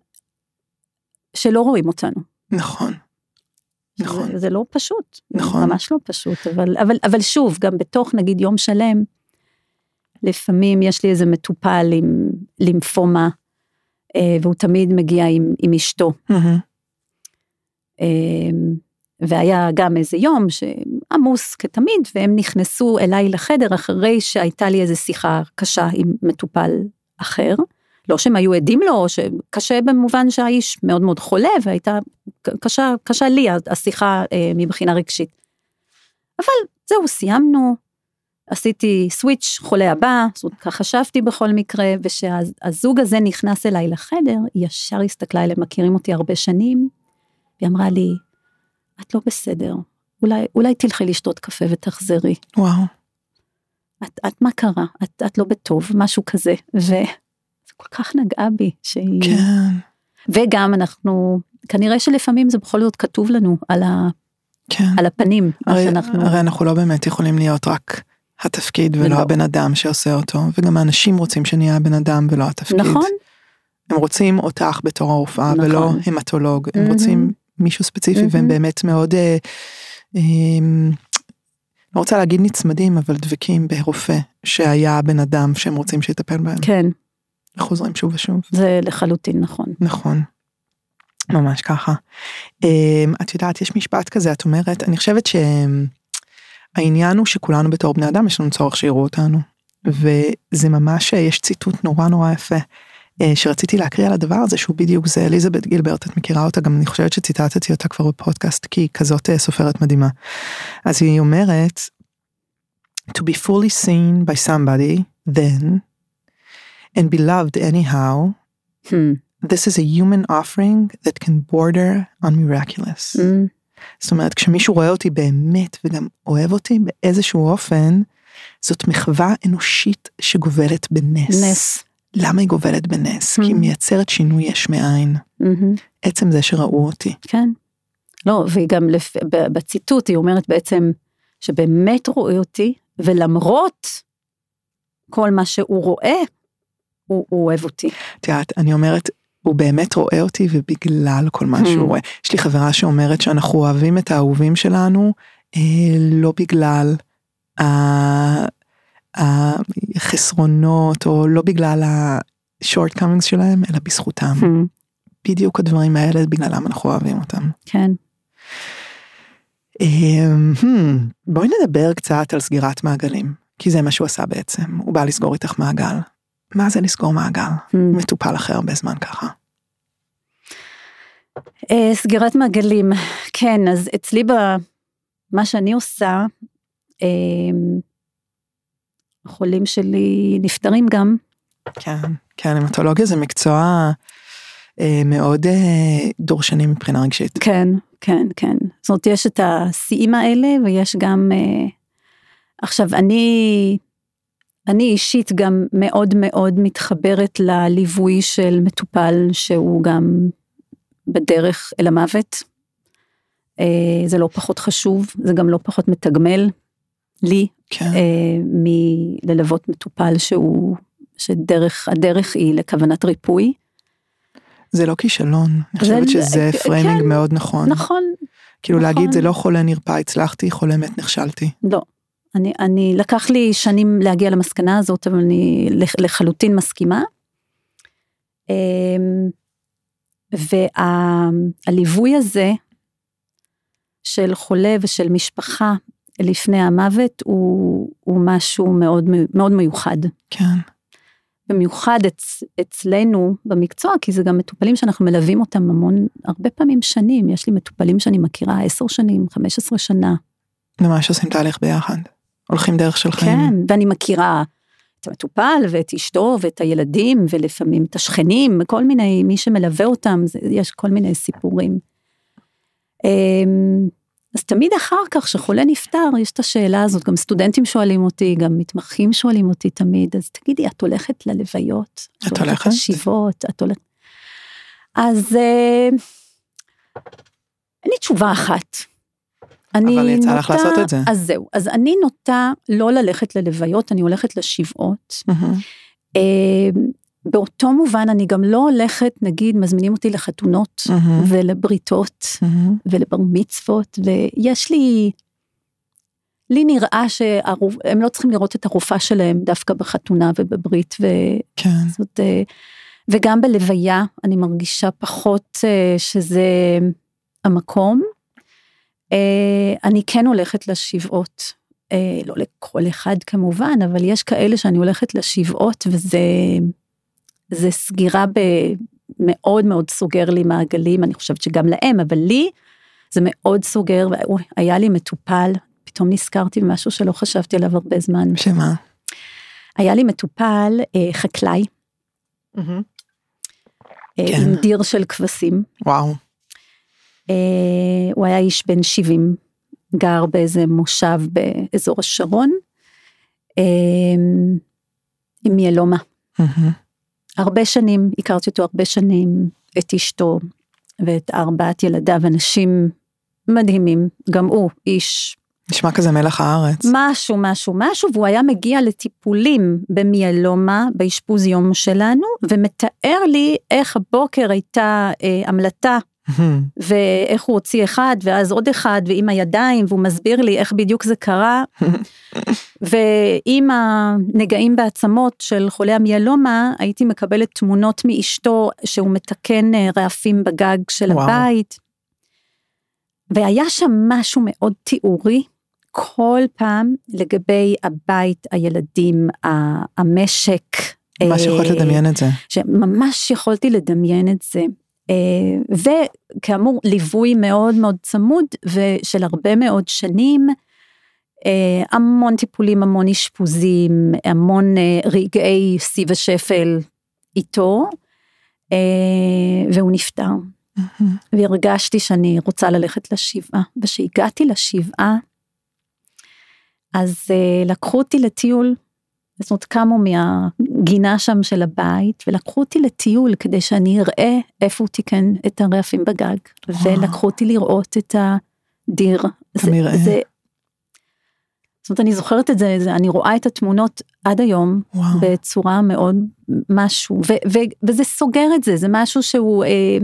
שלא רואים אותנו. נכון. נכון. זה, זה לא פשוט, נכון. ממש לא פשוט, אבל, אבל, אבל שוב, גם בתוך נגיד יום שלם, לפעמים יש לי איזה מטופל עם לימפומה, אה, והוא תמיד מגיע עם, עם אשתו. מהמם. אה, והיה גם איזה יום שעמוס כתמיד, והם נכנסו אליי לחדר אחרי שהייתה לי איזו שיחה קשה עם מטופל אחר. לא שהם היו עדים לו, שקשה במובן שהאיש מאוד מאוד חולה, והייתה קשה, קשה לי השיחה אה, מבחינה רגשית. אבל זהו, סיימנו, עשיתי סוויץ' חולה הבא, זאת אומרת, ככה חשבתי בכל מקרה, וכשהזוג הזה נכנס אליי לחדר, היא ישר הסתכלה אליהם, מכירים אותי הרבה שנים, והיא אמרה לי, את לא בסדר, אולי, אולי תלכי לשתות קפה ותחזרי. וואו. את, את מה קרה? את, את לא בטוב, משהו כזה. וזה כל כך נגעה בי, שהיא... כן. וגם אנחנו, כנראה שלפעמים זה בכל זאת כתוב לנו על, ה, כן. על הפנים, מה הרי, שאנחנו... הרי אנחנו לא באמת יכולים להיות רק התפקיד ולא ולא. הבן אדם שעושה אותו וגם האנשים רוצים שנהיה הבן אדם ולא התפקיד. נכון, הם רוצים אותך בתור הרופאה נכון. ולא המטולוג הם מהמם. רוצים מישהו ספציפי והם מהמם. באמת מאוד אה, אה, לא רוצה להגיד נצמדים אבל דבקים ברופא שהיה הבן אדם שהם רוצים שיטפל בהם כן, חוזרים שוב ושוב זה לחלוטין נכון. נכון. ממש ככה. אמ, את יודעת, יש משפט כזה, את אומרת, אני חושבת שהעניין הוא שכולנו בתור בני אדם יש לנו צורך שיראו אותנו. וזה ממש, יש ציטוט נורא נורא יפה. אה, שרציתי להקריא על הדבר הזה שהוא בדיוק זה אליזבת גילברט את מכירה אותה גם אני חושבת שציטטתי אותה כבר בפודקאסט כי היא כזאת אה, סופרת מדהימה. אז היא אומרת to be fully seen by somebody then and be loved anyhow Hmm. this is a human offering that can border on miraculous. Mm. זאת אומרת כשמישהו רואה אותי באמת וגם אוהב אותי באיזשהו אופן זאת מחווה אנושית שגובלת בנס. נס. למה היא גובלת בנס? כי היא. מייצרת שינוי יש מאין. מהמם. עצם זה שראו אותי. כן. לא, והיא גם לפ... בציטוט היא אומרת בעצם שבאמת רואה אותי, ולמרות כל מה שהוא רואה, הוא, הוא אוהב אותי. את יודעת, אני אומרת, הוא באמת רואה אותי ובגלל כל מה שהוא Mhm. רואה. יש לי חברה שאומרת שאנחנו אוהבים את האהובים שלנו, אה, לא בגלל החסרונות, או לא בגלל ה-shortcomings שלהם, אלא בזכותם. Hmm. בדיוק הדברים האלה, בגללם אנחנו אוהבים אותם. כן. אמ, hmm, בואי נדבר קצת על סגירת מעגלים, כי זה מה שהוא עשה בעצם, הוא בא לסגור איתך מעגל. מה זה לסגור מעגל? Hmm. מטופל אחרי הרבה זמן ככה. אה, סגירת מעגלים, כן, אז אצלי במה שאני עושה, אה, החולים שלי נפטרים גם, כן, כן, המטולוגיה זה מקצוע אה, מאוד אה, דורשני מבחינה רגשית. כן, כן, כן. זאת אומרת, יש את השיאים האלה ויש גם... עכשיו, אני, אני אישית גם מאוד מאוד מתחברת לליווי של מטופל שהוא גם בדרך אל המוות. אה, זה לא פחות חשוב, זה גם לא פחות מתגמל לי כן, אה, מללוות מטופל שהוא, שדרך, הדרך היא לכוונת ריפוי. זה לא כישלון, אני חושבת שזה כן, framing מאוד נכון. נכון, כאילו נכון. להגיד זה לא חולה נרפא הצלחתי, חולה מת נכשלתי. לא. אני, אני, לקח לי שנים להגיע למסקנה הזאת, אבל אני לח- לחלוטין מסכימה. אמ, והליווי הזה של חולה ושל משפחה לפני המוות הוא, הוא משהו מאוד, מאוד מיוחד. כן, במיוחד אצ, אצלנו במקצוע, כי זה גם מטופלים שאנחנו מלווים אותם המון, הרבה פעמים שנים. יש לי מטופלים שאני מכירה עשר שנים, חמש עשרה שנה. ממש עושים תהליך ביחד. הולכים דרך של חיים. כן, ואני מכירה את המטופל ואת אשתו ואת הילדים ולפעמים את השכנים, כל מיני, מי שמלווה אותם, זה, יש כל מיני סיפורים. אמ, אז תמיד אחר כך, כשחולה נפטר, יש את השאלה הזאת, גם סטודנטים שואלים אותי, גם מתמחים שואלים אותי תמיד, אז תגידי, את הולכת ללוויות? את הולכת? לשבעות? את הולכת? אז אה, אין לי תשובה אחת. אני אבל יצא לך לעשות את זה. אז זהו, אז אני נוטה לא ללכת ללוויות, אני הולכת לשבעות. אה, באותו מובן אני גם לא הולכת, נגיד, מזמינים אותי לחתונות מהמם. ולבריתות מהמם. ולבר מצוות, ויש לי, לי נראה שהם לא צריכים לראות את הרופאה שלהם דווקא בחתונה ובברית, ו... כן, זאת, אה, וגם בלוויה אני מרגישה פחות אה, שזה המקום. אה, אני כן הולכת לשבעות, אה, לא לכל אחד כמובן, אבל יש כאלה שאני הולכת לשבעות וזה זה סגירה ב, מאוד מאוד סוגר לי מעגלים, אני חושבת שגם להם, אבל לי זה מאוד סוגר, ואוי, היה לי מטופל, פתאום נזכרתי במשהו שלא חשבתי עליו הרבה זמן. שמה? היה לי מטופל אה, חקלאי, מהמם. אה, כן. עם דיר של כבשים. וואו. אה, הוא היה איש בן 70, גר באיזה מושב באזור השרון, אה, עם מיאלומה. הרבה שנים, הכרתי אותו הרבה שנים, את אשתו ואת ארבעת ילדיו, אנשים מדהימים, גם הוא איש נשמע כזה מלח הארץ. משהו, משהו, משהו, והוא היה מגיע לטיפולים במיאלומה באשפוז יום שלנו, ומתאר לי איך הבוקר הייתה אה, המלטה. ואיך הוא הוציא אחד, ואז עוד אחד, ועם הידיים, והוא מסביר לי איך בדיוק זה קרה. ועם הנגעים בעצמות של חולי המיאלומה, הייתי מקבלת תמונות מאשתו שהוא מתקן אה, רעפים בגג של וואו. הבית. והיה שם משהו מאוד תיאורי, כל פעם לגבי הבית, הילדים, המשק. ממש יכולת אה, לדמיין את זה. שממש יכולתי לדמיין את זה. אה, וכאמור, ליווי מאוד מאוד צמוד ושל הרבה מאוד שנים, אה, המון טיפולים, המון אשפוזים, המון אה, רגעי שיא ושפל איתו, והוא נפטר. והרגשתי שאני רוצה ללכת לשבעה. וכשהגעתי לשבעה, אז לקחו אותי לטיול, זאת אומרת קמו מהגינה שם של הבית, ולקחו אותי לטיול כדי שאני אראה איפה הוא תיקן את הרעפים בגג, וואו. ולקחו אותי לראות את הדיר. זה- המרעה. זה- זאת אומרת, אני זוכרת את זה, זה, אני רואה את התמונות עד היום, וואו. בצורה מאוד משהו, ו, ו, וזה סוגר את זה, זה משהו שהוא, אה,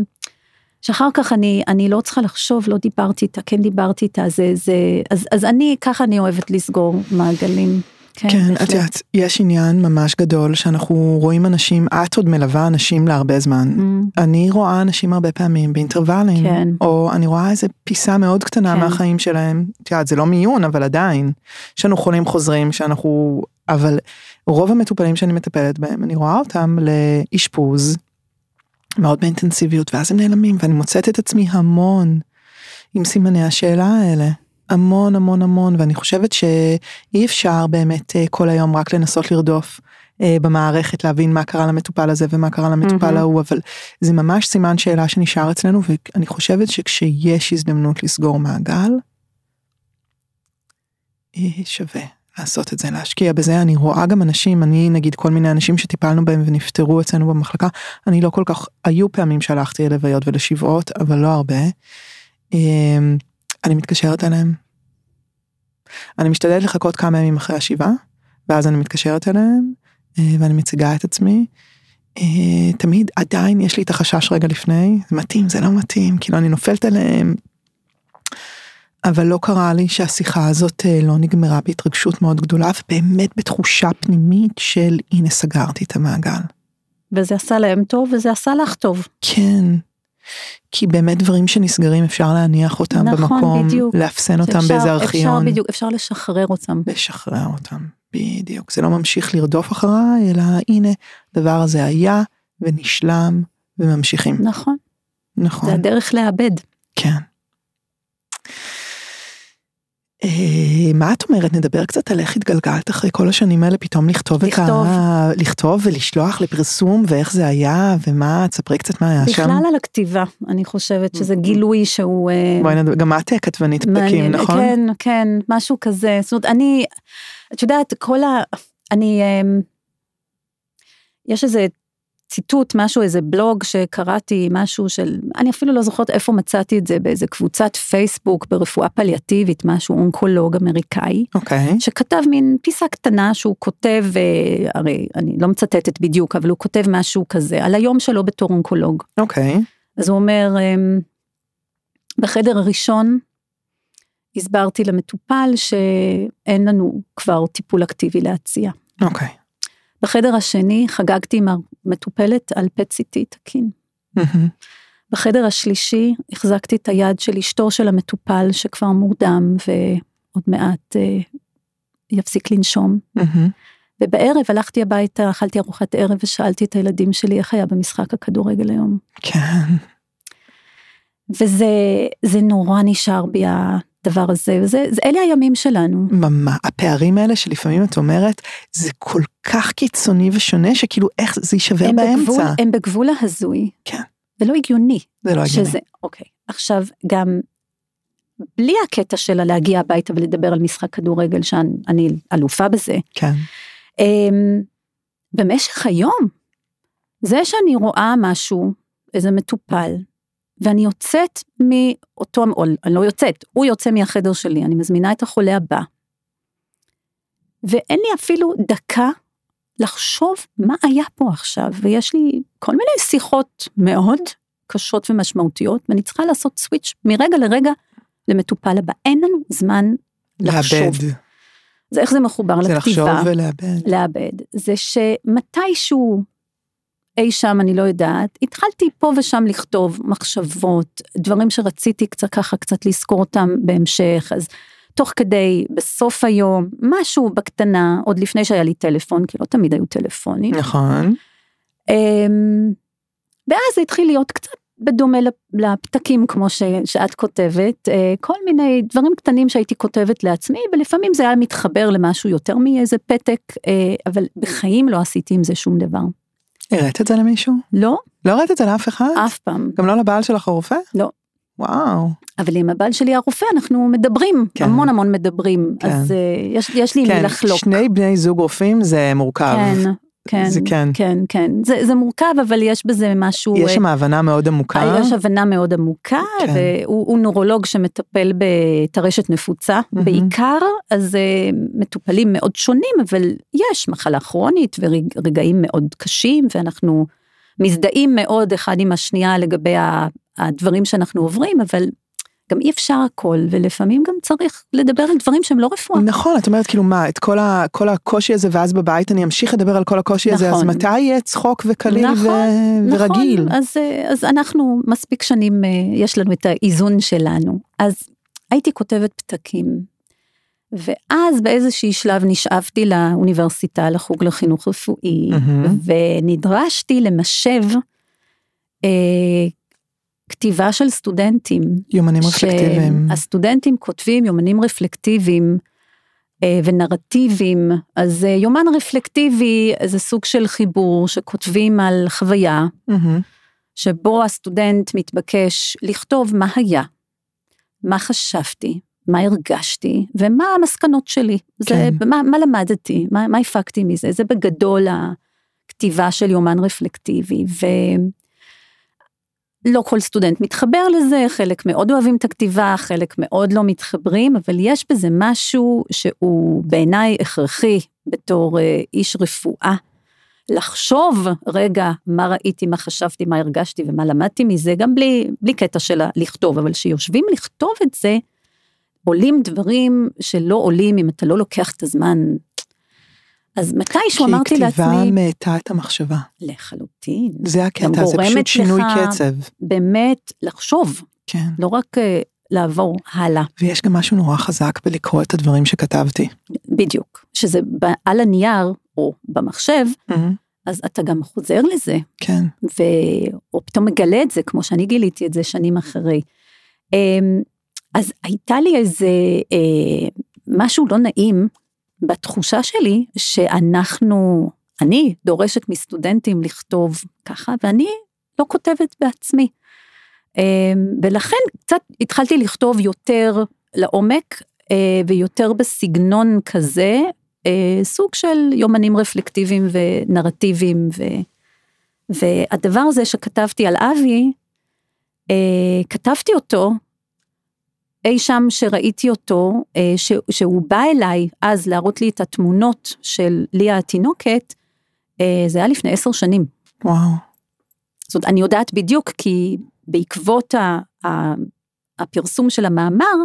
שאחר כך אני, אני לא צריכה לחשוב, לא דיברתי איתה, כן דיברתי איתה, זה, זה, אז, אז אני, ככה אני אוהבת לסגור מעגלים. כן, כן. את יודעת, יש עניין ממש גדול שאנחנו רואים אנשים, את עוד מלווה אנשים להרבה זמן. Mm, אני רואה אנשים הרבה פעמים באינטרוולים, כן. או אני רואה איזה פיסה מאוד קטנה כן. מהחיים שלהם. את יודעת, זה לא מיון, אבל עדיין. יש לנו חולים חוזרים שאנחנו, אבל רוב המטופלים שאני מטפלת בהם, אני רואה אותם לאשפוז מאוד באינטנסיביות, ואז הם נעלמים, ואני מוצאת את עצמי המון עם סימני השאלה האלה. המון המון המון, ואני חושבת שאי אפשר באמת אה, כל היום רק לנסות לרדוף אה, במערכת, להבין מה קרה למטופל הזה ומה קרה למטופל. ההוא, אבל זה ממש סימן שאלה שנשאר אצלנו, ואני חושבת שכשיש הזדמנות לסגור מעגל, אה, שווה לעשות את זה, להשקיע בזה. אני רואה גם אנשים, אני נגיד כל מיני אנשים שטיפלנו בהם ונפטרו אצלנו במחלקה, אני לא כל כך, היו פעמים שהלכתי ללוויות ולשבעות, אבל לא הרבה. אני מתקשרת אליהם. אני משתדלת לחכות כמה ימים אחרי השבעה, ואז אני מתקשרת אליהם, אה, ואני מציגה את עצמי. אה, תמיד עדיין יש לי את החשש רגע לפני, זה מתאים, זה לא מתאים, כאילו אני נופלת עליהם. אבל לא קרה לי שהשיחה הזאת אה, לא נגמרה בהתרגשות מאוד גדולה, ובאמת בתחושה פנימית של הנה סגרתי את המעגל. וזה עשה להם טוב, וזה עשה לך טוב. כן. כי באמת דברים שנסגרים אפשר להניח אותם נכון, במקום, בדיוק. לאפסן אותם שאפשר- באיזה אפשר ארכיון, בדיוק, אפשר לשחרר אותם. לשחרר אותם, בדיוק. זה לא ממשיך לרדוף אחריי, אלא הנה, הדבר הזה היה ונשלם וממשיכים. נכון, נכון, זה הדרך לאבד. כן. אה, מה את אומרת? נדבר קצת על איך התגלגלת אחרי כל השנים האלה פתאום לכתוב את לכתוב. ה... לכתוב ולשלוח לפרסום ואיך זה היה ומה, תספרי קצת מה היה שם. בכלל על הכתיבה, אני חושבת שזה גילוי שהוא... אה, בואי נדבר, גם את כתבנית פתקים, נכון? כן, כן, משהו כזה. זאת אומרת, אני, את יודעת, כל ה... אני... אמ, יש איזה ציטוט, משהו, איזה בלוג שקראתי, משהו של... אני אפילו לא זוכרת איפה מצאתי את זה, באיזה קבוצת פייסבוק ברפואה פליאטיבית, משהו אונקולוג אמריקאי. אוקיי. שכתב מין פיסה קטנה שהוא כותב, אה, הרי אני לא מצטטת בדיוק, אבל הוא כותב משהו כזה, על היום שלו בתור אונקולוג. אוקיי. אז הוא אומר, אמ, בחדר הראשון הסברתי למטופל שאין לנו כבר טיפול אקטיבי להציע. אוקיי. בחדר השני חגגתי עם המטופלת על פט סיטי תקין. בחדר השלישי החזקתי את היד של אשתו של המטופל שכבר מורדם ועוד מעט אה, יפסיק לנשום. ובערב הלכתי הביתה, אכלתי ארוחת ערב ושאלתי את הילדים שלי איך היה במשחק הכדורגל היום. כן. וזה זה נורא נשאר בי הדבר הזה, וזה, זה, אלה הימים שלנו. ממש, הפערים האלה שלפעמים את אומרת, זה כל כך קיצוני ושונה, שכאילו איך זה יישבר באמצע. בגבול, הם בגבול ההזוי. כן. זה לא הגיוני. זה לא הגיוני. שזה, אוקיי. עכשיו, גם בלי הקטע של להגיע הביתה ולדבר על משחק כדורגל, שאני אלופה בזה, כן. אמ, במשך היום, זה שאני רואה משהו, איזה מטופל, ואני יוצאת מאותו, או אני לא יוצאת, הוא יוצא מהחדר שלי, אני מזמינה את החולה הבא, ואין לי אפילו דקה לחשוב מה היה פה עכשיו, ויש לי כל מיני שיחות מאוד קשות ומשמעותיות, ואני צריכה לעשות סוויץ' מרגע לרגע למטופל הבא. אין לנו זמן לחשוב. לאבד. זה איך זה מחובר זה לכתיבה. לחשוב ולאבד. לאבד. זה שמתישהו, אי שם, אני לא יודעת, התחלתי פה ושם לכתוב מחשבות, דברים שרציתי קצת ככה, קצת לזכור אותם בהמשך, אז תוך כדי, בסוף היום, משהו בקטנה, עוד לפני שהיה לי טלפון, כי לא תמיד היו טלפונים. נכון. אמ, ואז זה התחיל להיות קצת בדומה לפ- לפתקים כמו ש, שאת כותבת, אה, כל מיני דברים קטנים שהייתי כותבת לעצמי, ולפעמים זה היה מתחבר למשהו יותר מאיזה פתק, אה, אבל בחיים לא עשיתי עם זה שום דבר. הראת את זה למישהו? לא, לא הראת את זה לאף אחד? אף פעם. גם לא לבעל שלך הרופא? לא. וואו. אבל עם הבעל שלי הרופא אנחנו מדברים, כן. המון המון מדברים, כן. אז אה, יש, יש לי עם מי כן, לחלוק. שני בני זוג רופאים זה מורכב. כן, כן, זה כן. כן, כן. זה, זה מורכב, אבל יש בזה משהו... יש אה, שם הבנה מאוד עמוקה. יש הבנה מאוד עמוקה, כן. והוא הוא נורולוג שמטפל בטרשת נפוצה מהמם. בעיקר, אז אה, מטופלים מאוד שונים, אבל יש מחלה כרונית ורגעים מאוד קשים, ואנחנו מזדהים מאוד אחד עם השנייה לגבי הדברים שאנחנו עוברים, אבל גם אי אפשר הכל, ולפעמים גם צריך לדבר על דברים שהם לא רפואה. נכון, את אומרת כאילו מה, את כל, ה, כל הקושי הזה ואז בבית אני אמשיך לדבר על כל הקושי הזה, אז נכון. מתי יהיה צחוק וקליל נכון, ו... ורגיל? נכון, אז, אה, אז אנחנו מספיק שנים, אה, יש לנו את האיזון שלנו. אז הייתי כותבת פתקים, ואז באיזשהי שלב נשאבתי לאוניברסיטה, לחוג לחינוך רפואי, מהמם. ונדרשתי למשב אה, כתיבה של סטודנטים. יומנים רפלקטיביים. שהסטודנטים כותבים יומנים רפלקטיביים אה, ונרטיביים, אז אה, יומן רפלקטיבי זה סוג של חיבור שכותבים על חוויה, מהמם. שבו הסטודנט מתבקש לכתוב מה היה, מה חשבתי, מה הרגשתי ומה המסקנות שלי. זה, כן. מה, מה למדתי, מה, מה הפקתי מזה, זה בגדול הכתיבה של יומן רפלקטיבי. ו... לא כל סטודנט מתחבר לזה, חלק מאוד אוהבים את הכתיבה, חלק מאוד לא מתחברים, אבל יש בזה משהו שהוא בעיניי הכרחי בתור אה, איש רפואה. לחשוב רגע מה ראיתי, מה חשבתי, מה הרגשתי ומה למדתי מזה, גם בלי, בלי קטע של לכתוב, אבל כשיושבים לכתוב את זה, עולים דברים שלא עולים אם אתה לא לוקח את הזמן. אז מתישהו אמרתי כי לעצמי, כתיבה מאטה את המחשבה. לחלוטין, זה הקטע, זה פשוט שינוי קצב. באמת לחשוב, כן. לא רק אה, לעבור הלאה, ויש גם משהו נורא חזק בלקרוא את הדברים שכתבתי. בדיוק, שזה על הנייר או במחשב, אז אתה גם חוזר לזה, כן. ו... או פתאום מגלה את זה, כמו שאני גיליתי את זה שנים אחרי. אמ, אז הייתה לי איזה אה, משהו לא נעים בתחושה שלי, שאנחנו, אני דורשת מסטודנטים לכתוב ככה, ואני לא כותבת בעצמי. אמ, ולכן קצת התחלתי לכתוב יותר לעומק אה, ויותר בסגנון כזה, אה, סוג של יומנים רפלקטיביים ונרטיביים, ו... והדבר הזה שכתבתי על אבי, אה, כתבתי אותו אי שם שראיתי אותו, אה, ש, שהוא בא אליי אז להראות לי את התמונות של ליה התינוקת, אה, זה היה לפני עשר שנים. וואו. זאת אומרת, אני יודעת בדיוק, כי בעקבות ה, ה, הפרסום של המאמר,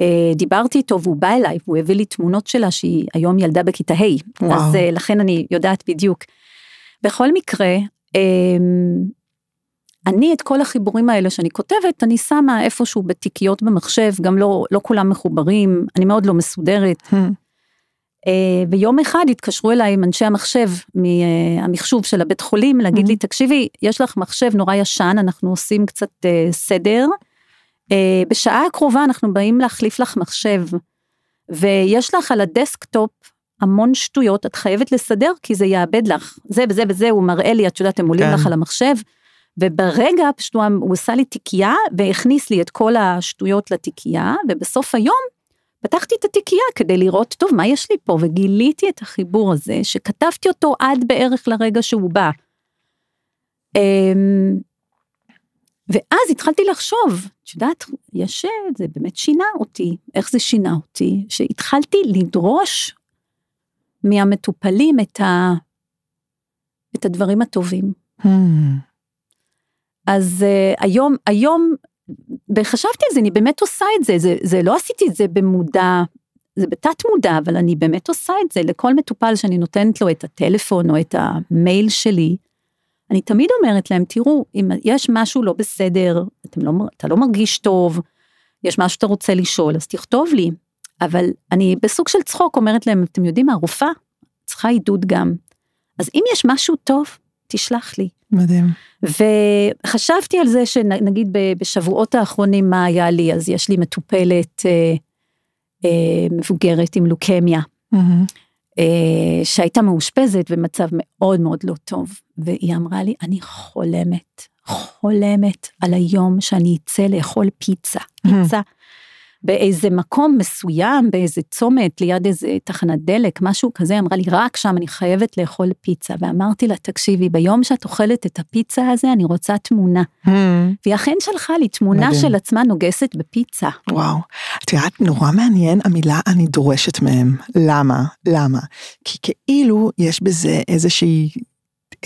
אה, דיברתי איתו והוא בא אליי, והוא הביא לי תמונות שלה שהיא היום ילדה בכיתה ה', וואו. אז לכן אני יודעת בדיוק. בכל מקרה, אני את כל החיבורים האלה שאני כותבת, אני שמה איפשהו בתיקיות במחשב, גם לא, לא כולם מחוברים, אני מאוד לא מסודרת. Hmm. אה, ויום אחד התקשרו אליי עם אנשי המחשב מהמחשוב של הבית חולים, להגיד Mhm. לי, תקשיבי, יש לך מחשב נורא ישן, אנחנו עושים קצת אה, סדר. אה, בשעה הקרובה אנחנו באים להחליף לך מחשב, ויש לך על ה desktop המון שטויות, את חייבת לסדר כי זה יאבד לך. זה וזה וזה, הוא מראה לי, את יודעת, הם עולים כן. לך על המחשב. וברגע פשוט הוא, הוא עשה לי תיקייה והכניס לי את כל השטויות לתיקייה, ובסוף היום פתחתי את התיקייה כדי לראות, טוב, מה יש לי פה? וגיליתי את החיבור הזה, שכתבתי אותו עד בערך לרגע שהוא בא. אמ, ואז התחלתי לחשוב, את יודעת, יש, אה, זה באמת שינה אותי, איך זה שינה אותי, שהתחלתי לדרוש מהמטופלים את, ה, את הדברים הטובים. Hmm. אז uh, היום, היום, וחשבתי על זה, אני באמת עושה את זה, זה, זה לא עשיתי את זה במודע, זה בתת מודע, אבל אני באמת עושה את זה לכל מטופל שאני נותנת לו את הטלפון או את המייל שלי. אני תמיד אומרת להם, תראו, אם יש משהו לא בסדר, לא, אתה לא מרגיש טוב, יש משהו שאתה רוצה לשאול, אז תכתוב לי. אבל אני בסוג של צחוק אומרת להם, אתם יודעים מה, רופאה צריכה עידוד גם. אז אם יש משהו טוב, תשלח לי. מדהים. וחשבתי על זה שנגיד בשבועות האחרונים מה היה לי, אז יש לי מטופלת אה, אה, מבוגרת עם לוקמיה, mm-hmm. אה, שהייתה מאושפזת במצב מאוד מאוד לא טוב, והיא אמרה לי, אני חולמת, חולמת על היום שאני אצא לאכול פיצה, mm-hmm. פיצה באיזה מקום מסוים, באיזה צומת, ליד איזה תחנת דלק, משהו כזה, אמרה לי, רק שם אני חייבת לאכול פיצה. ואמרתי לה, תקשיבי, ביום שאת אוכלת את הפיצה הזה, אני רוצה תמונה. Hmm. והיא אכן שלחה לי תמונה מדהים. של עצמה נוגסת בפיצה. וואו, את יודעת, נורא מעניין המילה אני דורשת מהם. למה? למה? כי כאילו יש בזה איזושהי...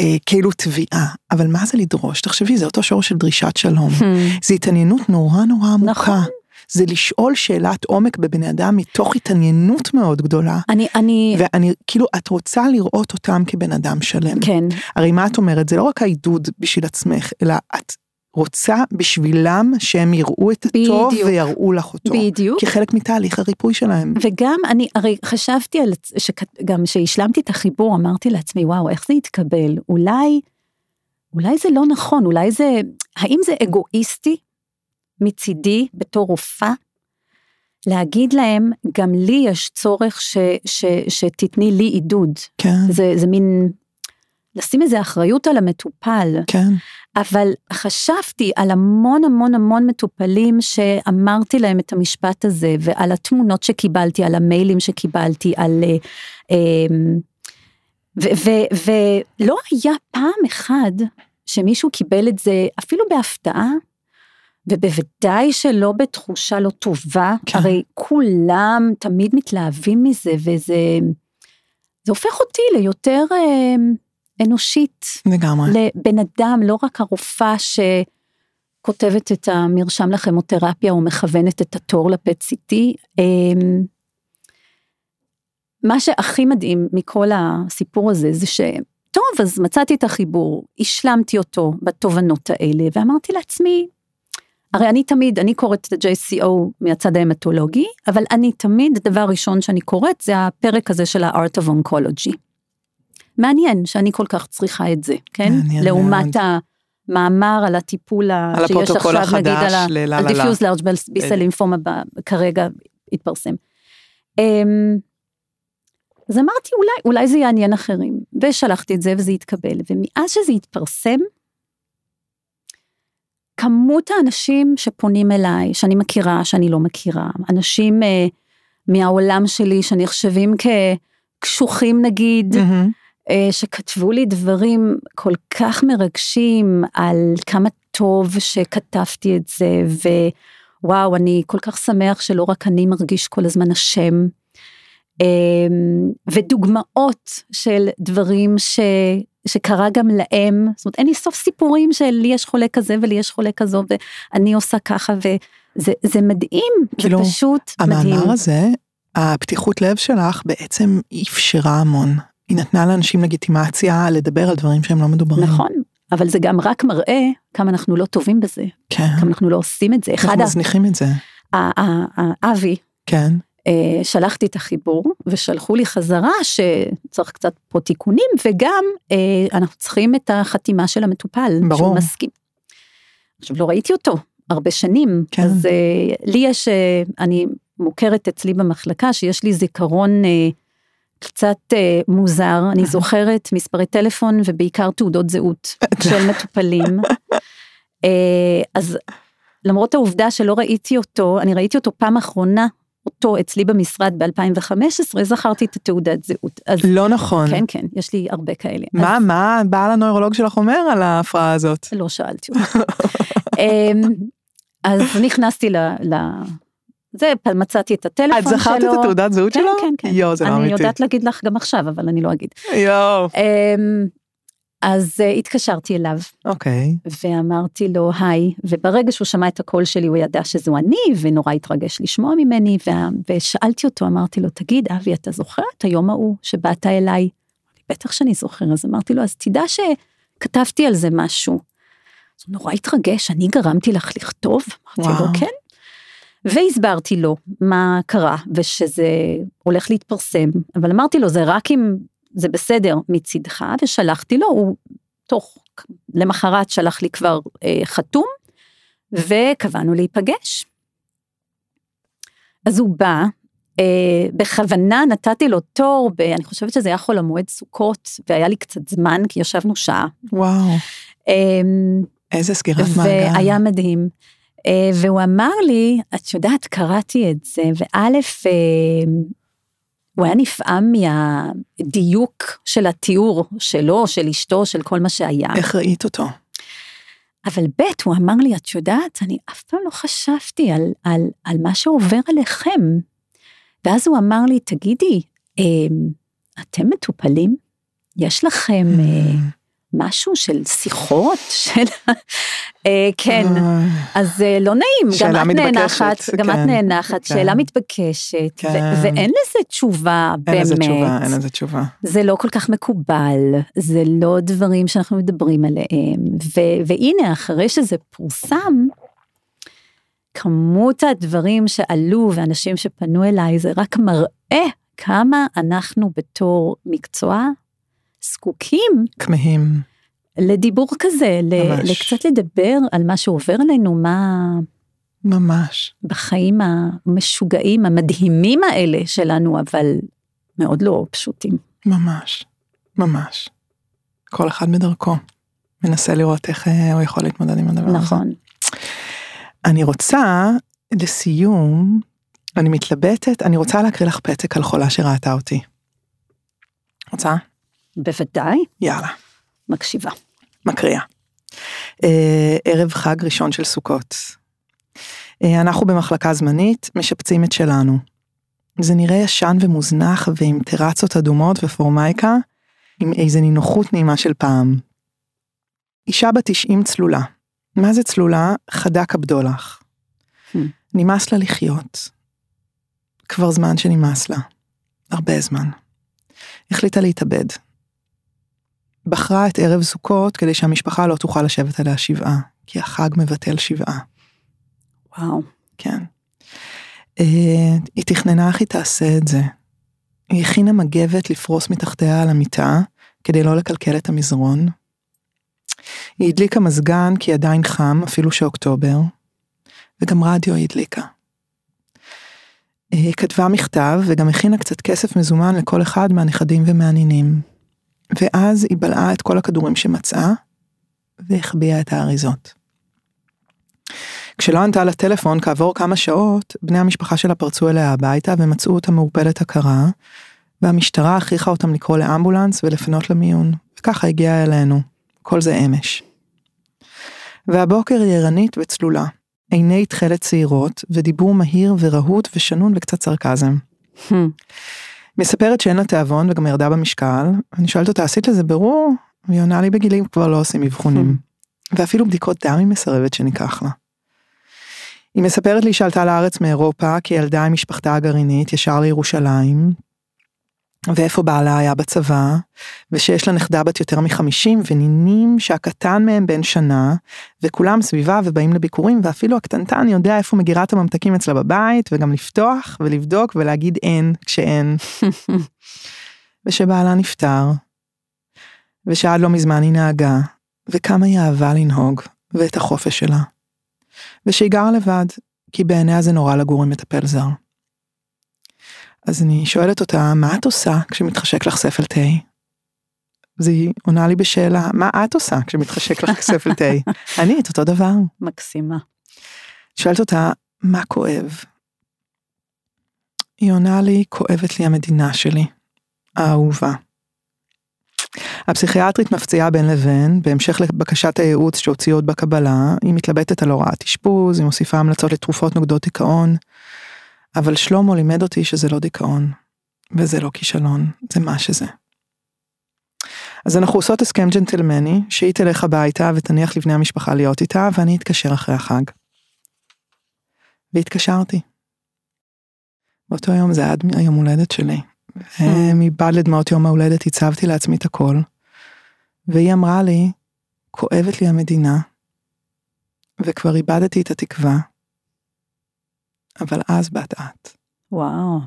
אה, כאילו תביעה, אבל מה זה לדרוש? תחשבי, זה אותו שור של דרישת שלום. Hmm. זה התעניינות נורא נורא עמוקה. נכון. זה לשאול שאלת עומק בבני אדם מתוך התעניינות מאוד גדולה. אני, אני... ואני, כאילו, את רוצה לראות אותם כבן אדם שלם. כן. הרי מה את אומרת? זה לא רק העידוד בשביל עצמך, אלא את רוצה בשבילם שהם יראו את הטוב בדיוק. ויראו לך אותו. בדיוק. כחלק מתהליך הריפוי שלהם. וגם אני, הרי חשבתי על, גם כשהשלמתי את החיבור, אמרתי לעצמי, וואו, איך זה יתקבל? אולי, אולי זה לא נכון, אולי זה, האם זה אגואיסטי מצידי בתור רופאה, להגיד להם, גם לי יש צורך ש, ש, שתתני לי עידוד. כן. זה, זה מין, לשים איזה אחריות על המטופל. כן. אבל חשבתי על המון המון המון מטופלים שאמרתי להם את המשפט הזה, ועל התמונות שקיבלתי, על המיילים שקיבלתי, על... אה, אמ, ולא היה פעם אחד שמישהו קיבל את זה אפילו בהפתעה, ובוודאי שלא בתחושה לא טובה, כן. הרי כולם תמיד מתלהבים מזה, וזה זה הופך אותי ליותר אה, אנושית. לגמרי. לבן אדם, לא רק הרופאה שכותבת את המרשם לכימותרפיה או מכוונת את התור לפט סיטי. אה, מה שהכי מדהים מכל הסיפור הזה זה ש... טוב, אז מצאתי את החיבור, השלמתי אותו בתובנות האלה, ואמרתי לעצמי, הרי אני תמיד, אני קוראת את ה-JCO מהצד ההמטולוגי, אבל אני תמיד, הדבר הראשון שאני קוראת זה הפרק הזה של ה-Art of Oncology. מעניין שאני כל כך צריכה את זה, כן? מעניין לעומת המאמר על הטיפול על שיש עכשיו, החדש, נגיד, על, ל- על diffuse large B-cell lymphoma כרגע התפרסם. אמ, אז אמרתי אולי, אולי זה יעניין אחרים, ושלחתי את זה וזה יתקבל, ומאז שזה התפרסם, כמות האנשים שפונים אליי, שאני מכירה, שאני לא מכירה, אנשים אה, מהעולם שלי שנחשבים כקשוחים נגיד, mm-hmm. אה, שכתבו לי דברים כל כך מרגשים על כמה טוב שכתבתי את זה, ווואו, אני כל כך שמח שלא רק אני מרגיש כל הזמן אשם. אה, ודוגמאות של דברים ש... שקרה גם להם, זאת אומרת אין לי סוף סיפורים שלי יש חולה כזה ולי יש חולה כזו ואני עושה ככה וזה מדהים, כאילו, זה פשוט המאמר מדהים. המאמר הזה, הפתיחות לב שלך בעצם אפשרה המון. היא נתנה לאנשים לגיטימציה לדבר על דברים שהם לא מדוברים. נכון, אבל זה גם רק מראה כמה אנחנו לא טובים בזה. כן. כמה אנחנו לא עושים את זה. איך מזניחים את זה. אבי. כן. אה, שלחתי את החיבור ושלחו לי חזרה שצריך קצת פה תיקונים וגם אה, אנחנו צריכים את החתימה של המטופל. ברור. שהוא מסכים. עכשיו לא ראיתי אותו הרבה שנים, כן. אז אה, לי יש, אני מוכרת אצלי במחלקה שיש לי זיכרון קצת מוזר, אני זוכרת מספרי טלפון ובעיקר תעודות זהות של מטופלים. אז למרות העובדה שלא ראיתי אותו, אני ראיתי אותו פעם אחרונה אותו אצלי במשרד ב-2015, זכרתי את התעודת זהות. אז, לא נכון. כן, כן, יש לי הרבה כאלה. מה, אז, מה בעל הנוירולוג שלך אומר על ההפרעה הזאת? לא שאלתי אותו. אמ, אז נכנסתי ל... ל... זה, מצאתי את הטלפון שלו. את זכרת את התעודת זהות כן, שלו? כן, כן. יואו, זה לא אמיתי. אני יודעת להגיד לך גם עכשיו, אבל אני לא אגיד. יואו. אז uh, התקשרתי אליו. אוקיי. ואמרתי לו היי, וברגע שהוא שמע את הקול שלי הוא ידע שזו אני, ונורא התרגש לשמוע ממני, וה, ושאלתי אותו, אמרתי לו, תגיד, אבי, אתה זוכר את היום ההוא שבאת אליי? בטח שאני זוכר, אז אמרתי לו, אז תדע שכתבתי על זה משהו. אז הוא נורא התרגש, אני גרמתי לך לכתוב? אמרתי וואו. לו, כן. והסברתי לו מה קרה, ושזה הולך להתפרסם, אבל אמרתי לו, זה רק אם זה בסדר מצידך, ושלחתי לו, הוא תוך, למחרת שלח לי כבר אה, חתום, וקבענו להיפגש. אז הוא בא, אה, בכוונה נתתי לו תור, ב, אני חושבת שזה היה חול המועד סוכות, והיה לי קצת זמן, כי ישבנו שעה. וואו, אה, איזה סגירת מעגל. והיה מדהים. אה, והוא אמר לי, את יודעת, קראתי את זה, וא', אה, הוא היה נפעם מהדיוק של התיאור שלו, של אשתו, של כל מה שהיה. איך ראית אותו? אבל ב', הוא אמר לי, את יודעת, אני אף פעם לא חשבתי על, על, על מה שעובר עליכם. ואז הוא אמר לי, תגידי, אה, אתם מטופלים? יש לכם אה, משהו של שיחות? של... אה, כן, אה, אז אה, לא נעים, גם את נאנחת, גם את כן, נאנחת, כן. שאלה מתבקשת, כן. ואין לזה תשובה אין באמת. לזה תשובה, אין לזה תשובה. זה לא כל כך מקובל, זה לא דברים שאנחנו מדברים עליהם, והנה, אחרי שזה פורסם, כמות הדברים שעלו ואנשים שפנו אליי, זה רק מראה כמה אנחנו בתור מקצוע זקוקים כמהים. לדיבור כזה, ממש. לקצת לדבר על מה שעובר עלינו, מה ממש. בחיים המשוגעים, המדהימים האלה שלנו, אבל מאוד לא פשוטים. ממש. ממש. כל אחד בדרכו. מנסה לראות איך אה, הוא יכול להתמודד עם הדבר הזה. נכון. אני רוצה, לסיום, אני מתלבטת, אני רוצה להקריא לך פתק על חולה שראתה אותי. רוצה? בוודאי, יאללה. מקשיבה. מקריאה. אה, ערב חג ראשון של סוכות. אה, אנחנו במחלקה זמנית משפצים את שלנו. זה נראה ישן ומוזנח ועם טרצות אדומות ופורמייקה, עם איזה נינוחות נעימה של פעם. אישה בת 90 צלולה. מה זה צלולה? חדה כבדולח. Hmm. נמאס לה לחיות. כבר זמן שנמאס לה. הרבה זמן. החליטה להתאבד. בחרה את ערב סוכות כדי שהמשפחה לא תוכל לשבת עליה שבעה, כי החג מבטל שבעה, וואו. כן. אה, היא תכננה איך היא תעשה את זה. היא הכינה מגבת לפרוס מתחתיה על המיטה, כדי לא לקלקל את המזרון. היא הדליקה מזגן כי עדיין חם, אפילו שאוקטובר, וגם רדיו היא הדליקה. אה, היא כתבה מכתב וגם הכינה קצת כסף מזומן לכל אחד מהנכדים ומהנינים. ואז היא בלעה את כל הכדורים שמצאה, והחביאה את האריזות. כשלא ענתה לטלפון כעבור כמה שעות, בני המשפחה שלה פרצו אליה הביתה ומצאו אותה מעורפלת הכרה, והמשטרה הכריחה אותם לקרוא לאמבולנס ולפנות למיון, וככה הגיעה אלינו. כל זה אמש. והבוקר היא ערנית וצלולה, עיני תכלת צעירות, ודיבור מהיר ורהוט ושנון וקצת סרקזם. Hmm. מספרת שאין לה תיאבון וגם ירדה במשקל, אני שואלת אותה, עשית לזה ברור? והיא עונה לי בגילים כבר לא עושים אבחונים. ואפילו בדיקות דם היא מסרבת שניקח לה. היא מספרת לי שעלתה לארץ מאירופה כילדה עם משפחתה הגרעינית ישר לירושלים, ואיפה בעלה היה בצבא, ושיש לה נכדה בת יותר מחמישים ונינים שהקטן מהם בן שנה, וכולם סביבה ובאים לביקורים, ואפילו הקטנטן יודע איפה מגירה את הממתקים אצלה בבית, וגם לפתוח ולבדוק ולהגיד אין כשאין. ושבעלה נפטר, ושעד לא מזמן היא נהגה, וכמה היא אהבה לנהוג, ואת החופש שלה. ושהיא גרה לבד, כי בעיניה זה נורא לגור עם מטפל זר. אז אני שואלת אותה, מה את עושה כשמתחשק לך ספל תה? אז היא עונה לי בשאלה, מה את עושה כשמתחשק לך ספל תה? אני את אותו דבר. מקסימה. שואלת אותה, מה כואב? היא עונה לי, כואבת לי המדינה שלי, האהובה. הפסיכיאטרית מפציעה בין לבין, בהמשך לבקשת הייעוץ שהוציאו עוד בקבלה, היא מתלבטת על הוראת אשפוז, היא מוסיפה המלצות לתרופות נוגדות דיכאון, אבל שלמה לימד אותי שזה לא דיכאון, וזה לא כישלון, זה מה שזה. אז אנחנו עושות הסכם ג'נטלמני, שהיא תלך הביתה ותניח לבני המשפחה להיות איתה, ואני אתקשר אחרי החג. והתקשרתי. באותו יום זה עד היום הולדת שלי. מבעד לדמעות יום ההולדת הצבתי לעצמי את הכל. והיא אמרה לי, כואבת לי המדינה, וכבר איבדתי את התקווה, אבל אז באת את. וואו.